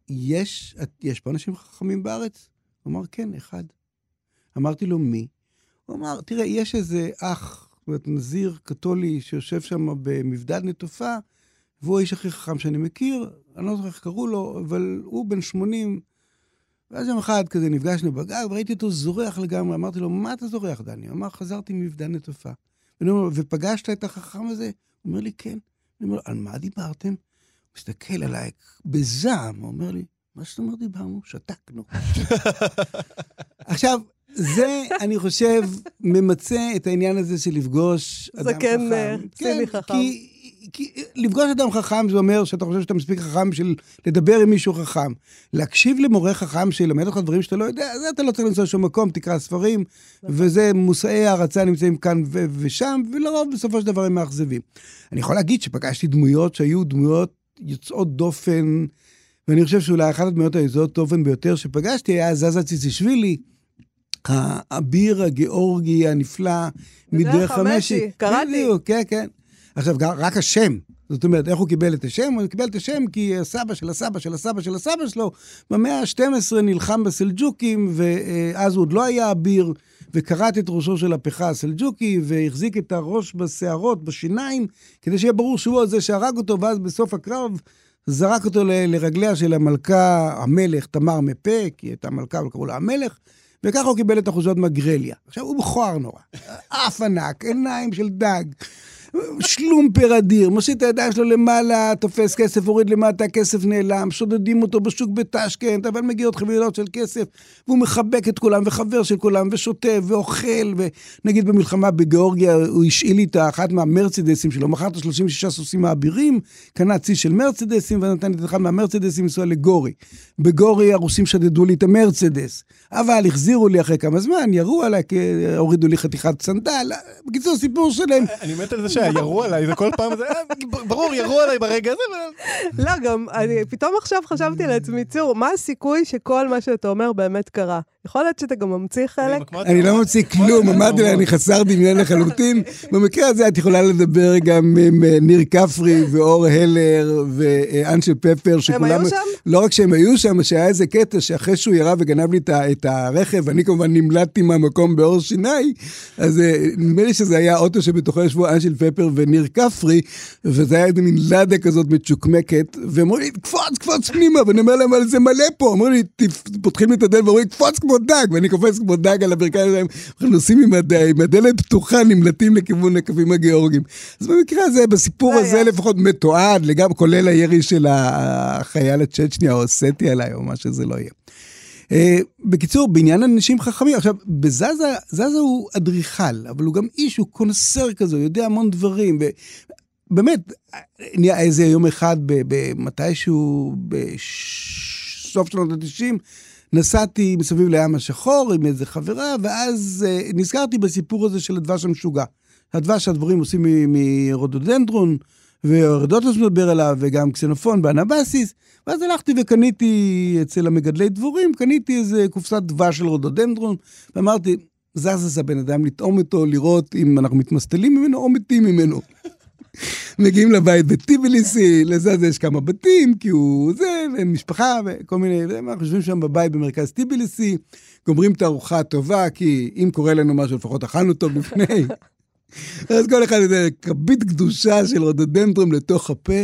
יש, יש פה אנשים חכמים בארץ? הוא אמר, כן, אחד. אמרתי לו, מי? הוא אמר, תראה, יש איזה אח, זאת אומרת, נזיר קתולי שיושב שם במבדד נטופה, והוא האיש הכי חכם שאני מכיר, אני לא זוכר איך קראו לו, אבל הוא בן 80. ואז יום אחד כזה נפגשנו בגג, וראיתי אותו זורח לגמרי, אמרתי לו, מה אתה זורח, דני? הוא אמר, חזרתי ממבדן נטופה. ואני אומר, ופגשת את החכם הזה? הוא אומר לי, כן. אני אומר, על מה דיברתם? מסתכל עליי בזעם, אומר לי, מה זאת אומרת דיברנו? שתקנו. עכשיו, זה, אני חושב, ממצה את העניין הזה של לפגוש אדם חכם. זה כן סיני כן, חכם. כי כי לפגוש אדם חכם זה אומר שאתה חושב שאתה מספיק חכם בשביל לדבר עם מישהו חכם. להקשיב למורה חכם שילמד אותך דברים שאתה לא יודע, זה אתה לא צריך לנסוע לשום מקום, תקרא ספרים, נכון. וזה מושאי הערצה נמצאים כאן ושם, ולרוב בסופו של דבר הם מאכזבים. אני יכול להגיד שפגשתי דמויות שהיו דמויות יוצאות דופן, ואני חושב שאולי אחת הדמויות היוצאות דופן ביותר שפגשתי היה זזה ציצישווילי. האביר הגיאורגי הנפלא מדרך המשי. קראתי. בדיוק, כן, כן. עכשיו, רק השם, זאת אומרת, איך הוא קיבל את השם? הוא קיבל את השם כי הסבא של הסבא של הסבא של הסבא שלו, במאה ה-12 נלחם בסלג'וקים, ואז הוא עוד לא היה אביר, וכרת את ראשו של הפכה הסלג'וקי, והחזיק את הראש בשערות, בשיניים, כדי שיהיה ברור שהוא זה שהרג אותו, ואז בסוף הקרב זרק אותו ל- לרגליה של המלכה, המלך, תמר מפה, כי הייתה מלכה, אבל קראו לה המלך, וככה הוא קיבל את אחוזות מגרליה. עכשיו, הוא מכוער נורא, אף ענק, עיניים של דג. שלומפר אדיר, מושיט את הידיים שלו למעלה, תופס כסף, הוריד למטה, כסף נעלם, שודדים אותו בשוק בטשקנט, אבל מגיעות חבילות של כסף, והוא מחבק את כולם, וחבר של כולם, ושותה, ואוכל, ונגיד במלחמה בגיאורגיה, הוא השאיל לי את אחת מהמרצדסים שלו, מכר את ה-36 סוסים האבירים, קנה צי של מרצדסים, ונתן את אחד מהמרצדסים לנסוע לגורי. בגורי הרוסים שדדו לי את המרצדס, אבל החזירו לי אחרי כמה זמן, ירו עליי, הורידו לי חתיכת סנדל, בקיצור, סיפור שלם. אני מת על זה שירו עליי, זה כל פעם, אה, ברור, ירו עליי ברגע הזה. לא, גם, אני פתאום עכשיו חשבתי לעצמי, צור, מה הסיכוי שכל מה שאתה אומר באמת קרה? יכול להיות שאתה גם ממציא חלק? אני לא ממציא כלום, אמרתי לה, אני חסר דמיון לחלוטין. במקרה הזה את יכולה לדבר גם עם אה, ניר כפרי ואור הלר ואנשל פפר, שכולם... הם היו שם? לא רק שהם היו שם, שהיה איזה קטע שאחרי שהוא ירה וגנב לי את הרכב, אני כמובן נמלטתי מהמקום באור סיני, אז אה, נדמה לי שזה היה אוטו שבתוכו ישבו אנשל פפר וניר כפרי, וזה היה איזה מין לאדה כזאת מצ'וקמקת, והם אמרו לי, קפוץ, קפוץ פנימה, ואני אומר להם, אבל זה מלא פה. אמרו לי, פותחים לי את הדלת ואומרים, קפוץ כמו דג, ואני קופץ כמו דג על הברכיים שלהם, אנחנו נוסעים עם, הד... עם הדלת פתוחה, נמלטים לכיוון הקווים הגיאורגים. אז במקרה הזה, בסיפור הזה לפחות מתועד, לגמרי, כולל הירי של החייל הצ'צ'ני האוסטי עליי, או מה שזה לא יהיה. Uh, בקיצור, בעניין אנשים חכמים, עכשיו, בזזה, זזה הוא אדריכל, אבל הוא גם איש, הוא קונסר כזה, הוא יודע המון דברים. באמת, נהיה איזה יום אחד, מתישהו, בש... סוף שנות ה-90, נסעתי מסביב לים השחור עם איזה חברה, ואז uh, נזכרתי בסיפור הזה של הדבש המשוגע. הדבש שהדבורים עושים מרודודנדרון, ורדוטוס מדבר עליו, וגם קסנופון באנבסיס, ואז הלכתי וקניתי אצל המגדלי דבורים, קניתי איזה קופסת דבש של רודודנדרון, ואמרתי, זז הבן אדם, לטעום אותו, לראות אם אנחנו מתמסטלים ממנו או מתים ממנו. מגיעים לבית בטיביליסי, לזה יש כמה בתים, כי הוא זה, ומשפחה, וכל מיני, אנחנו יושבים שם בבית במרכז טיביליסי, גומרים את הארוחה הטובה, כי אם קורה לנו משהו, לפחות אכלנו טוב לפני. אז כל אחד יודע, כבית קדושה של רודודנדרום לתוך הפה.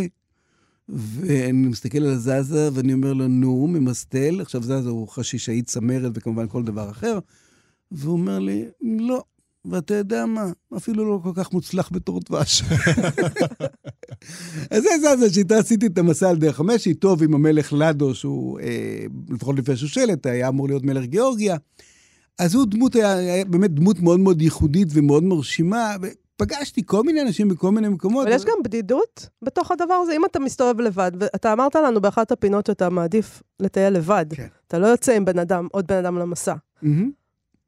ואני מסתכל על זזה, ואני אומר לו, נו, ממסטל. עכשיו זזה הוא חשישאי צמרת וכמובן כל דבר אחר. והוא אומר לי, לא. ואתה יודע מה, אפילו לא כל כך מוצלח בתור דבש. אז זה זזה שאיתה עשיתי את המסע על דרך המשי, טוב עם המלך לדו, שהוא, אה, לפחות לפי השושלת, היה אמור להיות מלך גיאורגיה. אז הוא דמות, היה, היה באמת דמות מאוד מאוד ייחודית ומאוד מרשימה, ופגשתי כל מיני אנשים בכל מיני מקומות. אבל יש גם בדידות בתוך הדבר הזה. אם אתה מסתובב לבד, ואתה אמרת לנו באחת הפינות שאתה מעדיף לטייל לבד, כן. אתה לא יוצא עם בן אדם, עוד בן אדם למסע. Mm-hmm.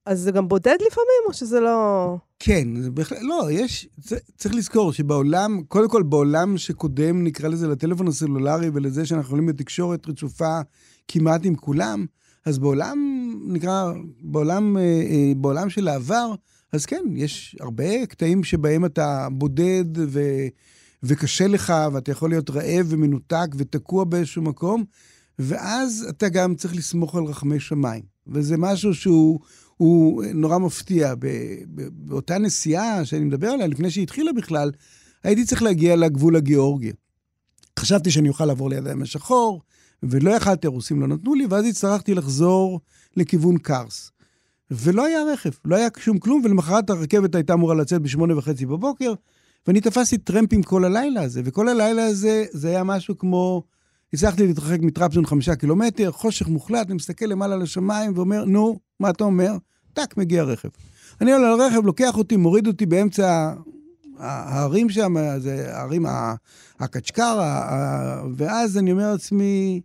אז זה גם בודד לפעמים, או שזה לא... כן, זה בהחלט, לא, יש, צריך לזכור שבעולם, קודם כל בעולם שקודם, נקרא לזה לטלפון הסלולרי ולזה שאנחנו יכולים בתקשורת רצופה כמעט עם כולם, אז בעולם, נקרא, בעולם, אה, אה, בעולם של העבר, אז כן, יש הרבה קטעים שבהם אתה בודד ו, וקשה לך, ואתה יכול להיות רעב ומנותק ותקוע באיזשהו מקום, ואז אתה גם צריך לסמוך על רחמי שמיים. וזה משהו שהוא הוא נורא מפתיע. באותה נסיעה שאני מדבר עליה, לפני שהיא התחילה בכלל, הייתי צריך להגיע לגבול הגיאורגי. חשבתי שאני אוכל לעבור ליד הים השחור, ולא יכלתי, הרוסים לא נתנו לי, ואז הצטרכתי לחזור לכיוון קארס. ולא היה רכב, לא היה שום כלום, ולמחרת הרכבת הייתה אמורה לצאת בשמונה וחצי בבוקר, ואני תפסתי טרמפים כל הלילה הזה, וכל הלילה הזה, זה היה משהו כמו... הצלחתי להתרחק מטרפזון חמישה קילומטר, חושך מוחלט, אני מסתכל למעלה לשמיים ואומר, נו, מה אתה אומר? טאק, מגיע רכב. אני עולה על הרכב, לוקח אותי, מוריד אותי באמצע ההרים שם, זה ההרים, הקצ'קר, ואז אני אומר לעצמי,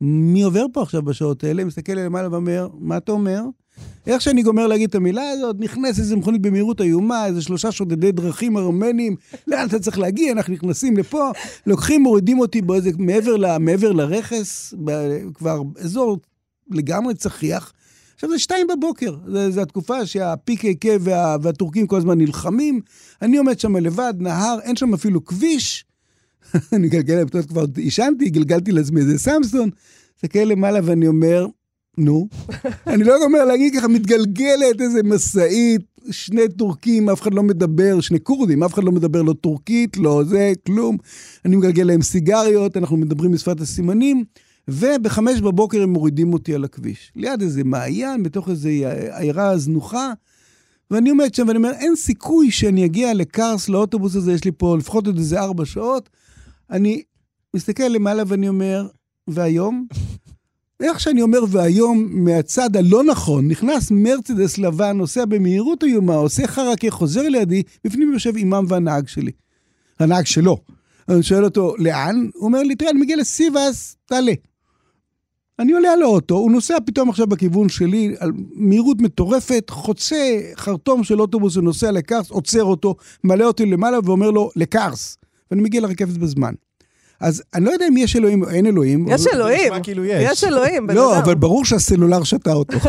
מי עובר פה עכשיו בשעות האלה? מסתכל למעלה ואומר, מה אתה אומר? איך שאני גומר להגיד את המילה הזאת, נכנס איזה מכונית במהירות איומה, איזה שלושה שודדי דרכים ארמנים, לאן אתה צריך להגיע? אנחנו נכנסים לפה, לוקחים, מורידים אותי באיזה, מעבר, ל, מעבר לרכס, כבר אזור לגמרי צחיח. עכשיו זה שתיים בבוקר, זו התקופה שה-PKK וה, והטורקים כל הזמן נלחמים. אני עומד שם לבד, נהר, אין שם אפילו כביש. אני גלגל, כבר עישנתי, גלגלתי לעצמי איזה סמסון, מסתכל למעלה ואני אומר, נו. אני לא אומר להגיד ככה, מתגלגלת איזה משאית, שני טורקים, אף אחד לא מדבר, שני כורדים, אף אחד לא מדבר לא טורקית, לא זה, כלום. אני מגלגל להם סיגריות, אנחנו מדברים בשפת הסימנים, ובחמש בבוקר הם מורידים אותי על הכביש. ליד איזה מעיין, בתוך איזה עיירה זנוחה. ואני עומד שם ואני אומר, אין סיכוי שאני אגיע לקרס, לאוטובוס הזה, יש לי פה לפחות עוד איזה ארבע שעות. אני מסתכל למעלה ואני אומר, והיום? איך שאני אומר, והיום מהצד הלא נכון, נכנס מרצדס לבן, נוסע במהירות איומה, עושה חרקה, חוזר לידי, בפנים יושב אימם והנהג שלי. הנהג שלו. אני שואל אותו, לאן? הוא אומר לי, תראה, אני מגיע לסיבאס, תעלה. אני עולה על האוטו, הוא נוסע פתאום עכשיו בכיוון שלי, על מהירות מטורפת, חוצה חרטום של אוטובוס ונוסע לקרס, עוצר אותו, מעלה אותי למעלה ואומר לו, לקרס. ואני מגיע לרכבת בזמן. אז אני לא יודע אם יש אלוהים או אין אלוהים. יש אלוהים. כאילו יש. יש אלוהים, בן לא, אדם. אבל ברור שהסלולר שתה אותו.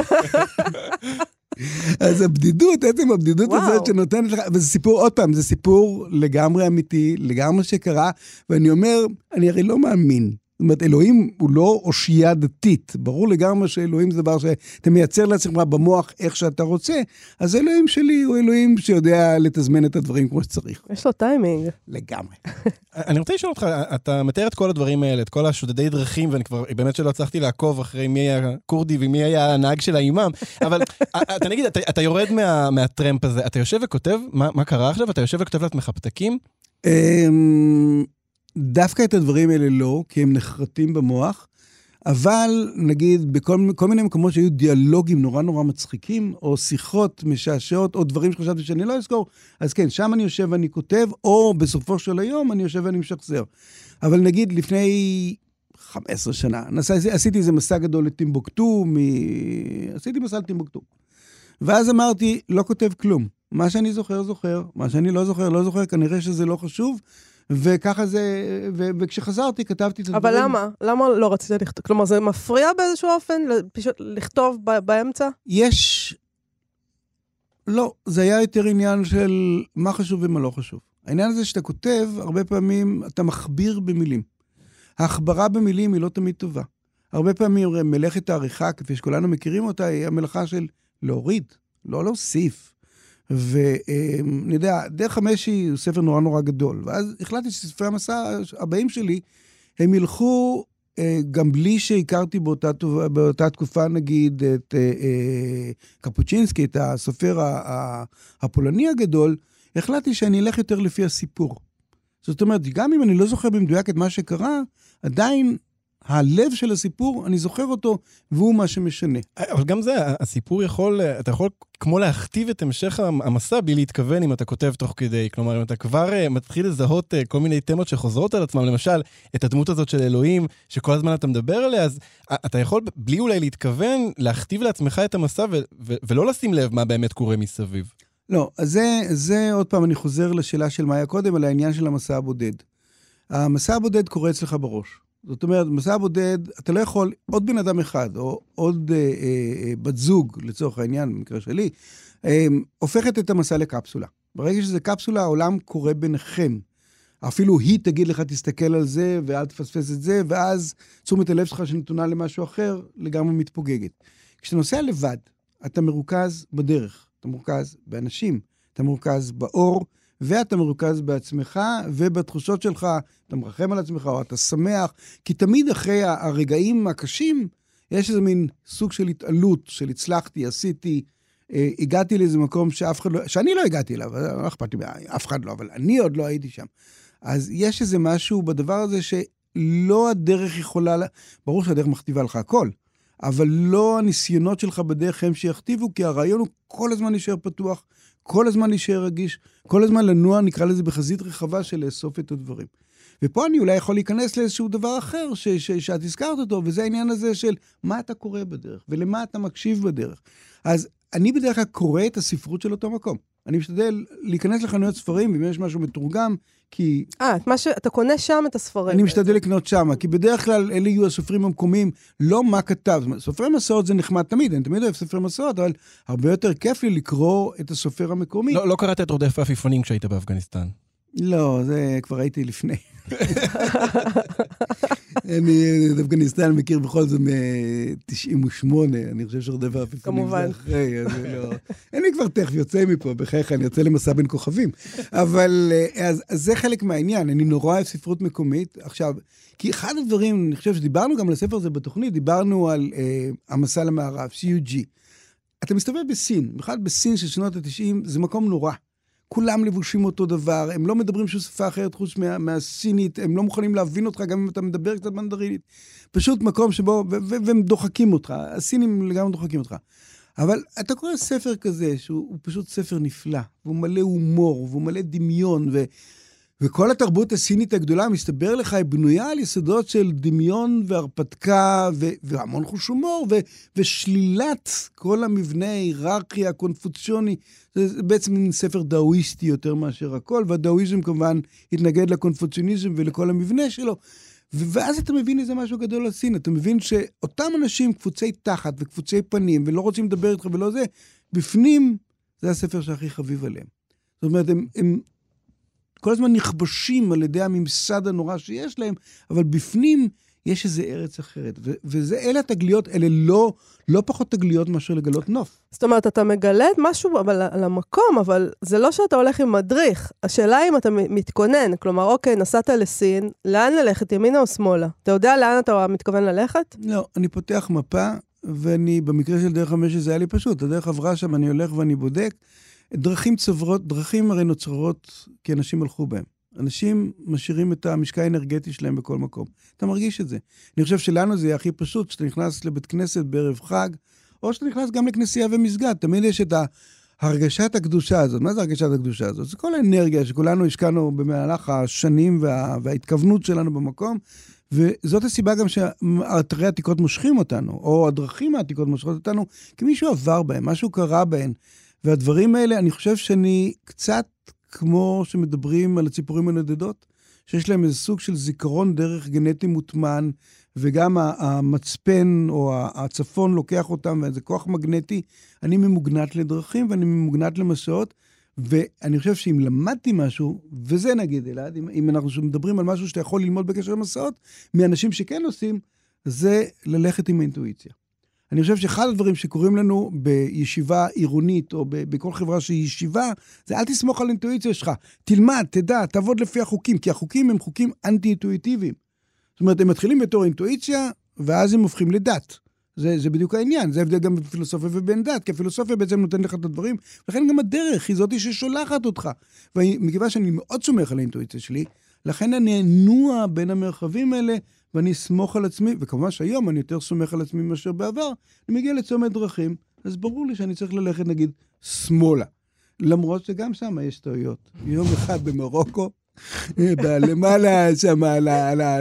אז הבדידות, עצם הבדידות וואו. הזאת שנותנת לך, וזה סיפור, עוד פעם, זה סיפור לגמרי אמיתי, לגמרי שקרה, ואני אומר, אני הרי לא מאמין. זאת אומרת, אלוהים הוא לא אושייה דתית. ברור לגמרי שאלוהים זה דבר שאתה מייצר לעצמך במוח איך שאתה רוצה, אז אלוהים שלי הוא אלוהים שיודע לתזמן את הדברים כמו שצריך. יש לו טיימינג. לגמרי. אני רוצה לשאול אותך, אתה מתאר את כל הדברים האלה, את כל השודדי דרכים, ואני כבר, באמת שלא הצלחתי לעקוב אחרי מי היה כורדי ומי היה הנהג של האימאם, אבל אתה נגיד, אתה, אתה יורד מה, מהטרמפ הזה, אתה יושב וכותב, מה, מה קרה עכשיו? אתה יושב וכותב לעצמך פתקים? דווקא את הדברים האלה לא, כי הם נחרטים במוח, אבל נגיד בכל כל מיני מקומות שהיו דיאלוגים נורא נורא מצחיקים, או שיחות משעשעות, או דברים שחשבתי שאני לא אזכור, אז כן, שם אני יושב ואני כותב, או בסופו של היום אני יושב ואני משחזר. אבל נגיד לפני 15 שנה. נסע, עשיתי איזה מסע גדול לטימבוקטו, מ... עשיתי מסע לטימבוקטו. ואז אמרתי, לא כותב כלום. מה שאני זוכר, זוכר, מה שאני לא זוכר, לא זוכר, כנראה שזה לא חשוב. וככה זה, ו, וכשחזרתי כתבתי את הדברים. אבל למה? למה לא רצית לכתוב? כלומר, זה מפריע באיזשהו אופן פשוט לכתוב ב- באמצע? יש... לא, זה היה יותר עניין של מה חשוב ומה לא חשוב. העניין הזה שאתה כותב, הרבה פעמים אתה מכביר במילים. ההחברה במילים היא לא תמיד טובה. הרבה פעמים מלאכת העריכה, כפי שכולנו מכירים אותה, היא המלאכה של להוריד, לא להוסיף. ואני יודע, דרך המשי הוא ספר נורא נורא גדול. ואז החלטתי שספרי המסע הבאים שלי, הם ילכו אה, גם בלי שהכרתי באותה, באותה תקופה, נגיד, את אה, אה, קפוצ'ינסקי, את הסופר הפולני הגדול, החלטתי שאני אלך יותר לפי הסיפור. זאת אומרת, גם אם אני לא זוכר במדויק את מה שקרה, עדיין הלב של הסיפור, אני זוכר אותו, והוא מה שמשנה. אבל גם זה, הסיפור יכול, אתה יכול כמו להכתיב את המשך המסע בלי להתכוון אם אתה כותב תוך כדי. כלומר, אם אתה כבר uh, מתחיל לזהות uh, כל מיני תמות שחוזרות על עצמם, למשל, את הדמות הזאת של אלוהים, שכל הזמן אתה מדבר עליה, אז uh, אתה יכול, בלי אולי להתכוון, להכתיב לעצמך את המסע ו- ו- ולא לשים לב מה באמת קורה מסביב. לא, אז זה, זה עוד פעם, אני חוזר לשאלה של מה היה קודם, על העניין של המסע הבודד. המסע הבודד קורה אצלך בראש. זאת אומרת, מסע בודד, אתה לא יכול, עוד בן אדם אחד, או עוד אה, אה, אה, בת זוג, לצורך העניין, במקרה שלי, אה, הופכת את המסע לקפסולה. ברגע שזה קפסולה, העולם קורה ביניכם. אפילו היא תגיד לך, תסתכל על זה, ואל תפספס את זה, ואז תשומת הלב שלך שנתונה למשהו אחר, לגמרי מתפוגגת. כשאתה נוסע לבד, אתה מרוכז בדרך, אתה מרוכז באנשים, אתה מרוכז באור, ואתה מרוכז בעצמך ובתחושות שלך, אתה מרחם על עצמך או אתה שמח, כי תמיד אחרי הרגעים הקשים, יש איזה מין סוג של התעלות, של הצלחתי, עשיתי, אה, הגעתי לאיזה מקום שאף אחד לא, שאני לא הגעתי אליו, לא אכפת לי, אף אחד לא, אבל אני עוד לא הייתי שם. אז יש איזה משהו בדבר הזה שלא הדרך יכולה, ברור שהדרך מכתיבה לך הכל, אבל לא הניסיונות שלך בדרך הם שיכתיבו, כי הרעיון הוא כל הזמן להישאר פתוח, כל הזמן להישאר רגיש, כל הזמן לנוע, נקרא לזה, בחזית רחבה של לאסוף את הדברים. ופה אני אולי יכול להיכנס לאיזשהו דבר אחר ש, ש, שאת הזכרת אותו, וזה העניין הזה של מה אתה קורא בדרך, ולמה אתה מקשיב בדרך. אז אני בדרך כלל קורא את הספרות של אותו מקום. אני משתדל להיכנס לחנויות ספרים, ואם יש משהו מתורגם, כי... אה, את מה ש... אתה קונה שם את הספרים. אני משתדל לקנות שם, כי בדרך כלל אלה יהיו הסופרים המקומיים, לא מה כתב. סופרי מסעות זה נחמד תמיד, אני תמיד אוהב סופרי מסעות, אבל הרבה יותר כיף לי לקרוא את הסופר המקומי. לא, לא קראת את רודף העפיפונים כשהיית באפגניסטן. לא, זה כבר הייתי לפני. אני את אפגניסטן מכיר בכל זאת מ-98, אני חושב שרודף העפיפונים זה אחרי, אז לא... אני כבר תכף יוצא מפה, בחייך, אני יוצא למסע בין כוכבים. אבל אה, אז, אז זה חלק מהעניין, אני נורא אוהב ספרות מקומית. עכשיו, כי אחד הדברים, אני חושב שדיברנו גם על הספר הזה בתוכנית, דיברנו על אה, המסע למערב, CUG. אתה מסתובב בסין, בכלל בסין של שנות ה-90, זה מקום נורא. כולם לבושים אותו דבר, הם לא מדברים שום שפה אחרת חוץ מה, מהסינית, הם לא מוכנים להבין אותך גם אם אתה מדבר קצת מנדרינית. פשוט מקום שבו, והם דוחקים אותך, הסינים לגמרי דוחקים אותך. אבל אתה קורא ספר כזה, שהוא פשוט ספר נפלא, והוא מלא הומור, והוא מלא דמיון, ו... וכל התרבות הסינית הגדולה, מסתבר לך, היא בנויה על יסודות של דמיון והרפתקה ו- והמון חוש הומור ו- ושלילת כל המבנה ההיררכי הקונפוציוני. זה בעצם מין ספר דאואיסטי יותר מאשר הכל, והדאואיזם כמובן התנגד לקונפוציוניזם ולכל המבנה שלו. ואז אתה מבין איזה משהו גדול על סין, אתה מבין שאותם אנשים קפוצי תחת וקפוצי פנים ולא רוצים לדבר איתך ולא זה, בפנים זה הספר שהכי חביב עליהם. זאת אומרת, הם, הם כל הזמן נכבשים על ידי הממסד הנורא שיש להם, אבל בפנים יש איזה ארץ אחרת. וזה, אלה התגליות, אלה לא, לא פחות תגליות מאשר לגלות נוף. זאת אומרת, אתה מגלה משהו אבל, על המקום, אבל זה לא שאתה הולך עם מדריך. השאלה היא אם אתה מתכונן. כלומר, אוקיי, נסעת לסין, לאן ללכת, ימינה או שמאלה? אתה יודע לאן אתה מתכוון ללכת? לא, אני פותח מפה, ואני, במקרה של דרך המשי זה היה לי פשוט. הדרך עברה שם, אני הולך ואני בודק. דרכים צוברות, דרכים הרי נוצרות כי אנשים הלכו בהם. אנשים משאירים את המשקע האנרגטי שלהם בכל מקום. אתה מרגיש את זה. אני חושב שלנו זה יהיה הכי פשוט, שאתה נכנס לבית כנסת בערב חג, או שאתה נכנס גם לכנסייה ומסגד. תמיד יש את הרגשת הקדושה הזאת. מה זה הרגשת הקדושה הזאת? זה כל האנרגיה שכולנו השקענו במהלך השנים וה, וההתכוונות שלנו במקום, וזאת הסיבה גם שאתרי עתיקות מושכים אותנו, או הדרכים העתיקות מושכות אותנו, כי מישהו עבר בהם, משהו קרה בהם. והדברים האלה, אני חושב שאני קצת כמו שמדברים על הציפורים הנדדות, שיש להם איזה סוג של זיכרון דרך גנטי מוטמן, וגם המצפן או הצפון לוקח אותם, ואיזה כוח מגנטי. אני ממוגנט לדרכים ואני ממוגנט למסעות, ואני חושב שאם למדתי משהו, וזה נגיד, אלעד, אם, אם אנחנו מדברים על משהו שאתה יכול ללמוד בקשר למסעות, מאנשים שכן עושים, זה ללכת עם האינטואיציה. אני חושב שאחד הדברים שקורים לנו בישיבה עירונית, או בכל חברה שהיא ישיבה, זה אל תסמוך על האינטואיציה שלך. תלמד, תדע, תעבוד לפי החוקים, כי החוקים הם חוקים אנטי-אינטואיטיביים. זאת אומרת, הם מתחילים בתור אינטואיציה, ואז הם הופכים לדת. זה, זה בדיוק העניין, זה ההבדל גם בפילוסופיה ובין דת, כי הפילוסופיה בעצם נותנת לך את הדברים, ולכן גם הדרך היא זאתי ששולחת אותך. ומכיוון שאני מאוד סומך על האינטואיציה שלי, לכן אני אנוע בין המרחבים האלה, ואני אסמוך על עצמי, וכמובן שהיום אני יותר סומך על עצמי מאשר בעבר, אני מגיע לצומת דרכים, אז ברור לי שאני צריך ללכת נגיד שמאלה. למרות שגם שם יש טעויות. יום אחד במרוקו, למעלה שם,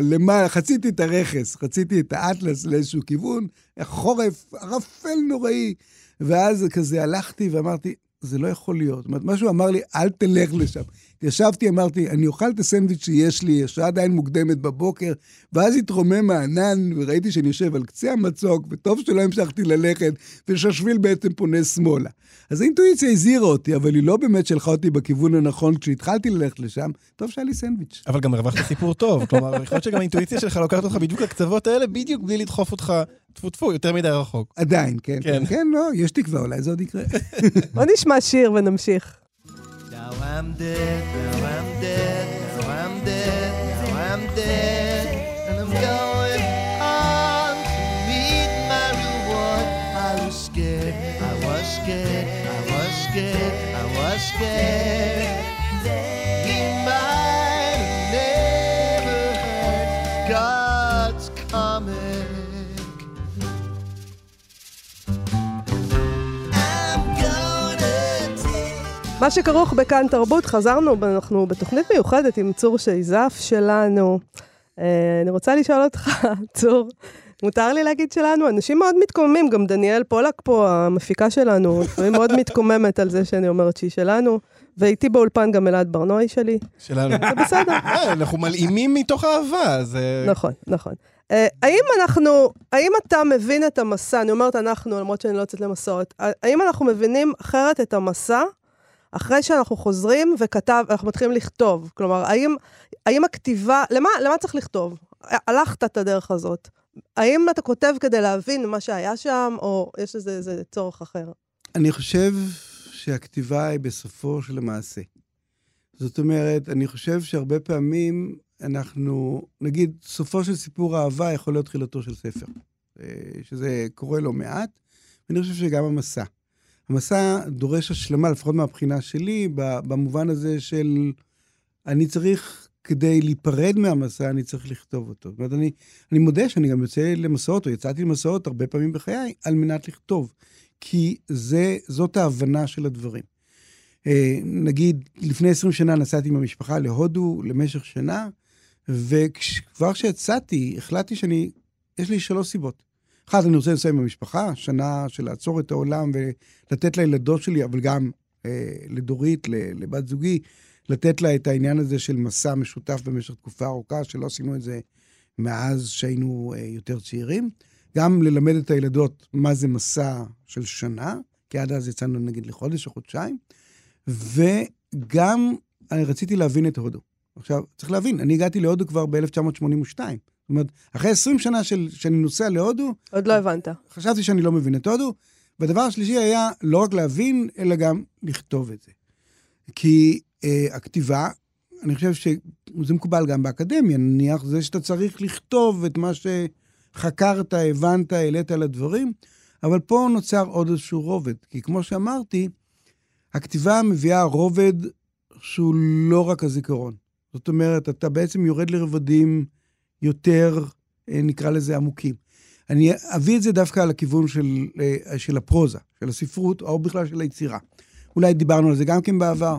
למעלה, חציתי את הרכס, חציתי את האטלס לאיזשהו כיוון, חורף, ערפל נוראי. ואז כזה הלכתי ואמרתי, זה לא יכול להיות. זאת אומרת, משהו אמר לי, אל תלך לשם. ישבתי, אמרתי, אני אוכל את הסנדוויץ' שיש לי, השעה עדיין מוקדמת בבוקר, ואז התרומם הענן, וראיתי שאני יושב על קצה המצוק, וטוב שלא המשכתי ללכת, ושהשביל בעצם פונה שמאלה. אז האינטואיציה הזהירה אותי, אבל היא לא באמת שלחה אותי בכיוון הנכון כשהתחלתי ללכת לשם, טוב שהיה לי סנדוויץ'. אבל גם הרווחת סיפור טוב, כלומר, יכול להיות שגם האינטואיציה שלך לוקחת אותך בדיוק לקצוות האלה, בדיוק בלי לדחוף אותך, טפו טפו, יותר מדי רחוק. עדיין, כן. כן, כן, לא, יש תקווה, אולי זה עוד יקרה. בוא נשמע שיר ונמשיך. Now I'm dead, now I'm dead, now I'm dead, now I'm dead, and I'm going on to meet my reward. I was scared, I was scared, I was scared, I was scared. מה שכרוך בכאן תרבות, חזרנו, אנחנו בתוכנית מיוחדת עם צור שייזף שלנו. אה, אני רוצה לשאול אותך, צור, מותר לי להגיד שלנו? אנשים מאוד מתקוממים, גם דניאל פולק פה, המפיקה שלנו, לפעמים מאוד מתקוממת על זה שאני אומרת שהיא שלנו, ואיתי באולפן גם אלעד ברנועי שלי. שלנו. זה בסדר. אה, אנחנו מלאימים מתוך אהבה, זה... נכון, נכון. אה, האם אנחנו, האם אתה מבין את המסע, אני אומרת אנחנו, למרות שאני לא יוצאת למסורת, האם אנחנו מבינים אחרת את המסע אחרי שאנחנו חוזרים וכתב, אנחנו מתחילים לכתוב? כלומר, האם, האם הכתיבה, למה, למה צריך לכתוב? הלכת את הדרך הזאת. האם אתה כותב כדי להבין מה שהיה שם, או יש לזה איזה צורך אחר? אני חושב שהכתיבה היא בסופו של המעשה. זאת אומרת, אני חושב שהרבה פעמים אנחנו, נגיד, סופו של סיפור אהבה יכול להיות תחילתו של ספר, אה, שזה קורה לא מעט, ואני חושב שגם המסע. המסע דורש השלמה, לפחות מהבחינה שלי, במובן הזה של אני צריך, כדי להיפרד מהמסע, אני צריך לכתוב אותו. זאת אומרת, אני, אני מודה שאני גם יוצא למסעות, או יצאתי למסעות הרבה פעמים בחיי, על מנת לכתוב. כי זה, זאת ההבנה של הדברים. אה, נגיד, לפני 20 שנה נסעתי עם המשפחה להודו למשך שנה, וכבר כשיצאתי, החלטתי שאני, יש לי שלוש סיבות. אחת, אני רוצה לנסוע עם המשפחה, שנה של לעצור את העולם ולתת לילדות שלי, אבל גם אה, לדורית, לבת זוגי, לתת לה את העניין הזה של מסע משותף במשך תקופה ארוכה, שלא עשינו את זה מאז שהיינו אה, יותר צעירים. גם ללמד את הילדות מה זה מסע של שנה, כי עד אז יצאנו נגיד לחודש או חודשיים, וגם אני רציתי להבין את הודו. עכשיו, צריך להבין, אני הגעתי להודו כבר ב-1982. זאת אומרת, אחרי 20 שנה של, שאני נוסע להודו... עוד לא הבנת. חשבתי שאני לא מבין את הודו. והדבר השלישי היה לא רק להבין, אלא גם לכתוב את זה. כי אה, הכתיבה, אני חושב שזה מקובל גם באקדמיה, נניח זה שאתה צריך לכתוב את מה שחקרת, הבנת, העלית על הדברים, אבל פה נוצר עוד איזשהו רובד. כי כמו שאמרתי, הכתיבה מביאה רובד שהוא לא רק הזיכרון. זאת אומרת, אתה בעצם יורד לרבדים יותר, אה, נקרא לזה, עמוקים. אני אביא את זה דווקא על הכיוון של, אה, של הפרוזה, של הספרות, או בכלל של היצירה. אולי דיברנו על זה גם כן בעבר.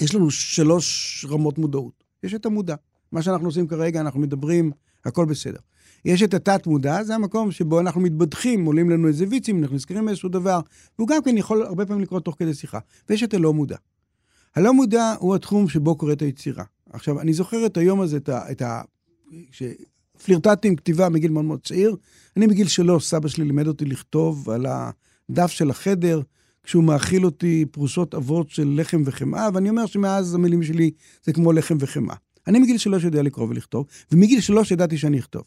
יש לנו שלוש רמות מודעות. יש את המודע. מה שאנחנו עושים כרגע, אנחנו מדברים הכל בסדר. יש את התת-מודע, זה המקום שבו אנחנו מתבדחים, עולים לנו איזה ויצים, אנחנו נזכרים מאיזשהו דבר, והוא גם כן יכול הרבה פעמים לקרות תוך כדי שיחה. ויש את הלא מודע. הלא מודע הוא התחום שבו קורית היצירה. עכשיו, אני זוכר את היום הזה, את ה... את ה פלירטטתי עם כתיבה מגיל מאוד מאוד צעיר. אני בגיל שלוש, סבא שלי לימד אותי לכתוב על הדף של החדר, כשהוא מאכיל אותי פרוסות עבות של לחם וחמאה, ואני אומר שמאז המילים שלי זה כמו לחם וחמאה. אני מגיל שלוש יודע לקרוא ולכתוב, ומגיל שלוש ידעתי שאני אכתוב.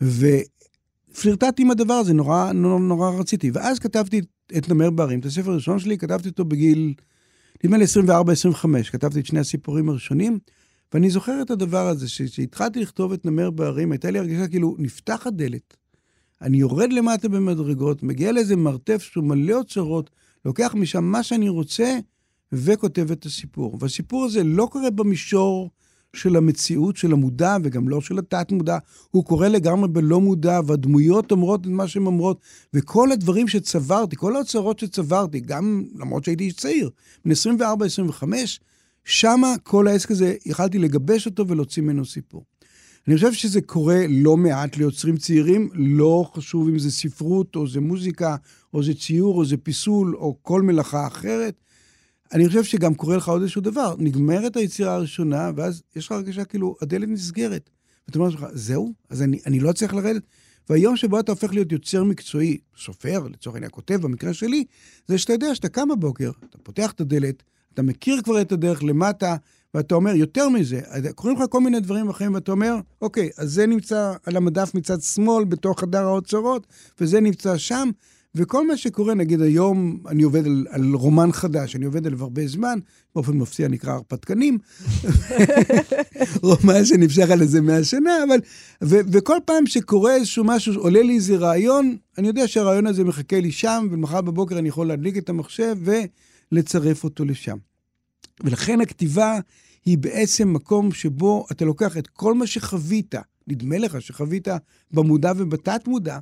ופלירטטתי עם הדבר הזה, נורא, נורא, נורא רציתי. ואז כתבתי את נמר בערים, את הספר הראשון שלי, כתבתי אותו בגיל, נדמה לי 24-25, כתבתי את שני הסיפורים הראשונים, ואני זוכר את הדבר הזה, כשהתחלתי לכתוב את נמר בערים, הייתה לי הרגשה כאילו נפתח הדלת, אני יורד למטה במדרגות, מגיע לאיזה מרתף שהוא מלא אוצרות, לוקח משם מה שאני רוצה, וכותב את הסיפור. והסיפור הזה לא קורה במישור של המציאות, של המודע, וגם לא של התת-מודע, הוא קורה לגמרי בלא מודע, והדמויות אומרות את מה שהן אומרות, וכל הדברים שצברתי, כל האוצרות שצברתי, גם למרות שהייתי איש צעיר, בן 24-25, שמה כל העסק הזה, יכלתי לגבש אותו ולהוציא ממנו סיפור. אני חושב שזה קורה לא מעט ליוצרים צעירים, לא חשוב אם זה ספרות, או זה מוזיקה, או זה ציור, או זה פיסול, או כל מלאכה אחרת. אני חושב שגם קורה לך עוד איזשהו דבר. נגמרת היצירה הראשונה, ואז יש לך הרגשה כאילו, הדלת נסגרת. ואתה אומר לך, זהו? אז אני, אני לא צריך לרדת? והיום שבו אתה הופך להיות יוצר מקצועי, סופר, לצורך העניין, כותב במקרה שלי, זה שאתה יודע שאתה קם בבוקר, אתה פותח את הדלת, אתה מכיר כבר את הדרך למטה, ואתה אומר, יותר מזה, קוראים לך כל מיני דברים אחרים, ואתה אומר, אוקיי, אז זה נמצא על המדף מצד שמאל, בתוך חדר האוצרות, וזה נמצא שם, וכל מה שקורה, נגיד היום אני עובד על, על רומן חדש, אני עובד עליו הרבה זמן, באופן מפתיע נקרא הרפתקנים, רומן שנמשך על איזה מאה שנה, אבל... ו, וכל פעם שקורה איזשהו משהו, עולה לי איזה רעיון, אני יודע שהרעיון הזה מחכה לי שם, ומחר בבוקר אני יכול להדליק את המחשב ולצרף אותו לשם. ולכן הכתיבה היא בעצם מקום שבו אתה לוקח את כל מה שחווית, נדמה לך שחווית במודע ובתת-מודע,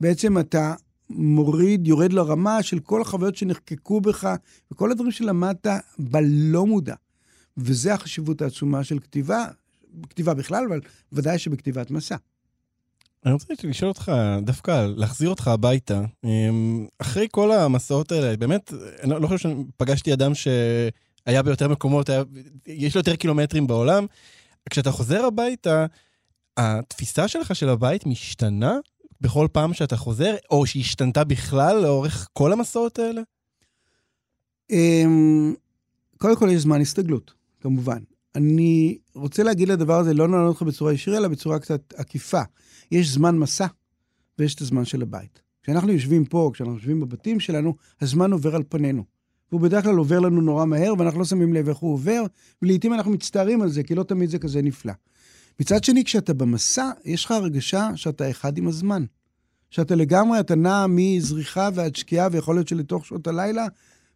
בעצם אתה מוריד, יורד לרמה של כל החוויות שנחקקו בך, וכל הדברים שלמדת בלא מודע. וזה החשיבות העצומה של כתיבה, כתיבה בכלל, אבל ודאי שבכתיבת מסע. אני רוצה לשאול אותך, דווקא להחזיר אותך הביתה. אמ, אחרי כל המסעות האלה, באמת, אני לא חושב שפגשתי אדם שהיה ביותר מקומות, היה, יש לו יותר קילומטרים בעולם. כשאתה חוזר הביתה, התפיסה שלך של הבית משתנה בכל פעם שאתה חוזר, או שהשתנתה בכלל לאורך כל המסעות האלה? אמ, קודם כל יש זמן הסתגלות, כמובן. אני רוצה להגיד לדבר הזה, לא נענות אותך בצורה ישירה, אלא בצורה קצת עקיפה. יש זמן מסע, ויש את הזמן של הבית. כשאנחנו יושבים פה, כשאנחנו יושבים בבתים שלנו, הזמן עובר על פנינו. והוא בדרך כלל עובר לנו נורא מהר, ואנחנו לא שמים לב איך הוא עובר, ולעיתים אנחנו מצטערים על זה, כי לא תמיד זה כזה נפלא. מצד שני, כשאתה במסע, יש לך הרגשה שאתה אחד עם הזמן. שאתה לגמרי, אתה נע מזריחה ועד שקיעה, ויכול להיות שלתוך שעות הלילה,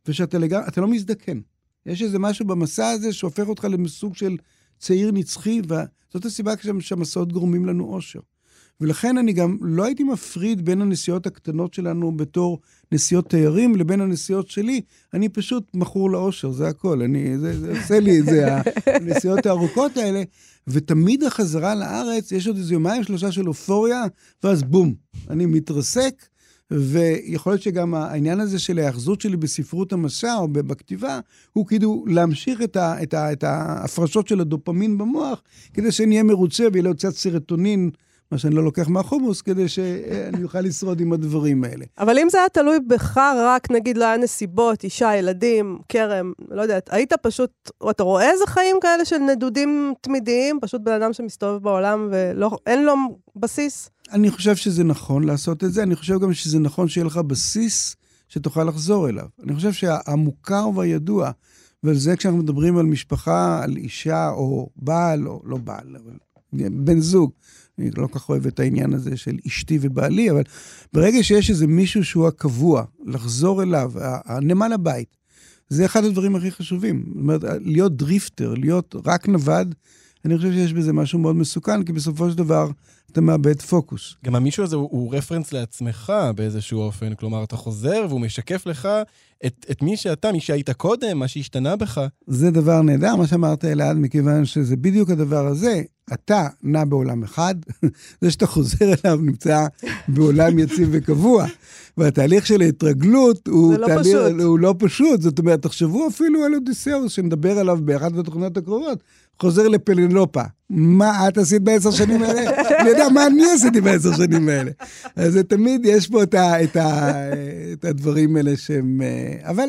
ושאתה לגמרי, אתה לא מזדקן. יש איזה משהו במסע הזה שהופך אותך לסוג של צעיר נצחי, וזאת הסיבה שהמסעות גורמים לנו אושר. ולכן אני גם לא הייתי מפריד בין הנסיעות הקטנות שלנו בתור נסיעות תיירים לבין הנסיעות שלי. אני פשוט מכור לאושר, זה הכל. אני, זה, זה עושה לי את זה, הנסיעות הארוכות האלה. ותמיד החזרה לארץ, יש עוד איזה יומיים, שלושה של אופוריה, ואז בום, אני מתרסק. ויכול להיות שגם העניין הזה של ההאחזות שלי בספרות המסע או בכתיבה, הוא כאילו להמשיך את, ה, את, ה, את ההפרשות של הדופמין במוח, כדי שאני אהיה מרוצה ויהיה לו קצת סרטונין מה שאני לא לוקח מהחומוס, כדי שאני אוכל לשרוד עם הדברים האלה. אבל אם זה היה תלוי בך רק, נגיד, לא היה נסיבות, אישה, ילדים, כרם, לא יודעת, היית פשוט, אתה רואה איזה חיים כאלה של נדודים תמידיים, פשוט בן אדם שמסתובב בעולם ואין לו בסיס? אני חושב שזה נכון לעשות את זה, אני חושב גם שזה נכון שיהיה לך בסיס שתוכל לחזור אליו. אני חושב שהמוכר והידוע, ועל זה כשאנחנו מדברים על משפחה, על אישה או בעל, או לא בעל, אבל בן זוג, אני לא כך אוהב את העניין הזה של אשתי ובעלי, אבל ברגע שיש איזה מישהו שהוא הקבוע, לחזור אליו, הנמל הבית, זה אחד הדברים הכי חשובים. זאת אומרת, להיות דריפטר, להיות רק נווד, אני חושב שיש בזה משהו מאוד מסוכן, כי בסופו של דבר אתה מאבד פוקוס. גם המישהו הזה הוא, הוא רפרנס לעצמך באיזשהו אופן, כלומר, אתה חוזר והוא משקף לך את, את מי שאתה, מי שהיית קודם, מה שהשתנה בך. זה דבר נהדר, מה שאמרת אלעד, מכיוון שזה בדיוק הדבר הזה. אתה נע בעולם אחד, זה שאתה חוזר אליו נמצא בעולם יציב וקבוע. והתהליך של ההתרגלות הוא, לא תהליך, פשוט. הוא לא פשוט. זאת אומרת, תחשבו אפילו על אודיסאוס, שנדבר עליו באחת התוכניות הקרובות, חוזר לפלנופה. מה את עשית בעשר שנים האלה? אני יודע מה אני עשיתי בעשר שנים האלה. אז תמיד, יש פה את, ה, את, ה, את הדברים האלה שהם... אה, אבל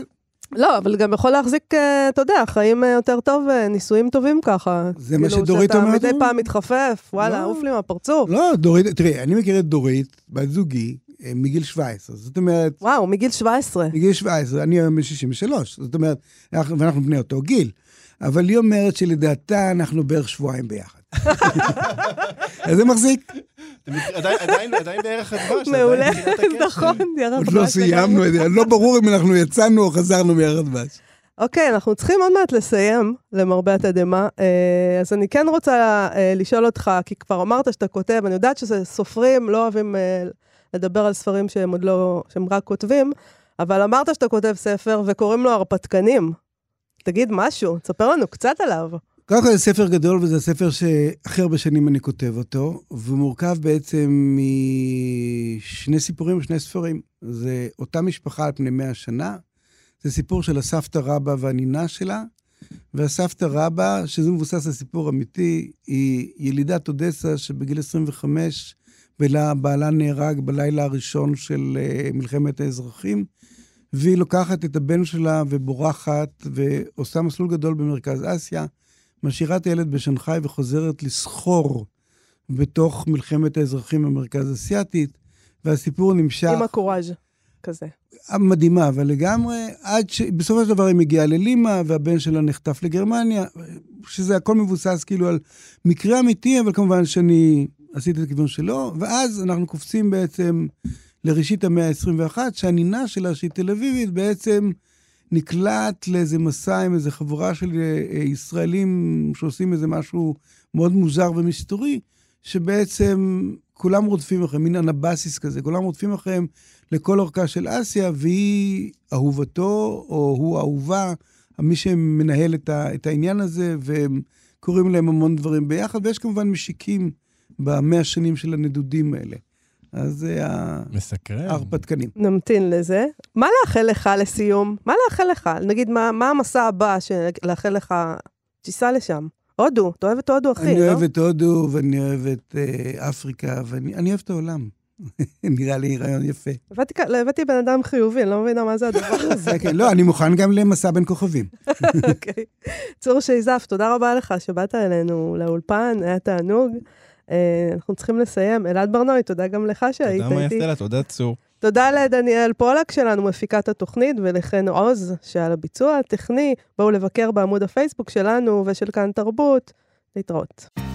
לא, אבל גם יכול להחזיק, אה, אתה יודע, חיים אה, יותר טוב, נישואים טובים ככה. זה מה כאילו, שדורית שאתה אומרת? מדי פעם מתחפף, וואלה, לא. עוף לי מהפרצוף. לא, דורית, תראי, אני מכיר את דורית, בת זוגי, מגיל 17. זאת אומרת, וואו, מגיל 17. מגיל 17, אני היום בן 63. זאת אומרת, אנחנו- ואנחנו בני אותו גיל. אבל היא אומרת שלדעתה אנחנו בערך שבועיים ביחד. אז זה מחזיק. עדיין, עדיין, עדיין בערך הדבש. מעולה, עדיין בתחילת הקשר. נכון, ירד עוד לא. סיימנו את זה, לא ברור אם אנחנו יצאנו או חזרנו מיחד דבש. אוקיי, אנחנו צריכים עוד מעט לסיים, למרבה התדהמה. אה, אז אני כן רוצה אה, לשאול אותך, כי כבר אמרת שאתה כותב, אני יודעת שסופרים לא אוהבים אה, לדבר על ספרים שהם עוד לא, שהם רק כותבים, אבל אמרת שאתה כותב ספר וקוראים לו הרפתקנים. תגיד משהו, תספר לנו קצת עליו. קודם כל זה ספר גדול, וזה ספר שהכי הרבה שנים אני כותב אותו, והוא מורכב בעצם משני סיפורים ושני ספרים. זה אותה משפחה על פני מאה שנה, זה סיפור של הסבתא רבא והנינה שלה, והסבתא רבא, שזה מבוסס על סיפור אמיתי, היא ילידת אודסה שבגיל 25 בלה, בעלה נהרג בלילה הראשון של uh, מלחמת האזרחים, והיא לוקחת את הבן שלה ובורחת ועושה מסלול גדול במרכז אסיה. משאירה את הילד בשנגחאי וחוזרת לסחור בתוך מלחמת האזרחים המרכז אסיאתית, והסיפור נמשך... עם הקוראז' כזה. מדהימה, אבל לגמרי, עד שבסופו של דבר היא מגיעה ללימה, והבן שלה נחטף לגרמניה, שזה הכל מבוסס כאילו על מקרה אמיתי, אבל כמובן שאני עשיתי את הכיוון שלו, ואז אנחנו קופצים בעצם לראשית המאה ה-21, שהנינה שלה, שהיא תל אביבית, בעצם נקלט לאיזה מסע עם איזה חבורה של אה, ישראלים שעושים איזה משהו מאוד מוזר ומסתורי, שבעצם כולם רודפים אחריהם, מין אנבסיס כזה, כולם רודפים אחריהם לכל אורכה של אסיה, והיא אהובתו, או הוא אהובה, מי שמנהל את, ה, את העניין הזה, והם קוראים להם המון דברים ביחד, ויש כמובן משיקים במאה שנים של הנדודים האלה. אז זה מסקרן. ההרפתקנים. נמתין לזה. מה לאחל לך לסיום? מה לאחל לך? נגיד, מה, מה המסע הבא שלאחל לך? תיסע לשם. הודו, אתה אוהב את הודו, אחי, אני לא? אוהב את הודו, ואני אוהב את אה, אפריקה, ואני אני אוהב את העולם. נראה לי רעיון יפה. הבאתי בן אדם חיובי, אני לא מבינה מה זה הדבר הזה. זה כן, לא, אני מוכן גם למסע בין כוכבים. אוקיי. צור שייזף, תודה רבה לך שבאת אלינו לאולפן, היה תענוג. אה, אנחנו צריכים לסיים. אלעד ברנועי, תודה גם לך שהיית תודה איתי. מאיה תודה צור. תודה לדניאל פולק שלנו, מפיקת התוכנית, ולחן עוז, שעל הביצוע הטכני. בואו לבקר בעמוד הפייסבוק שלנו ושל כאן תרבות. להתראות.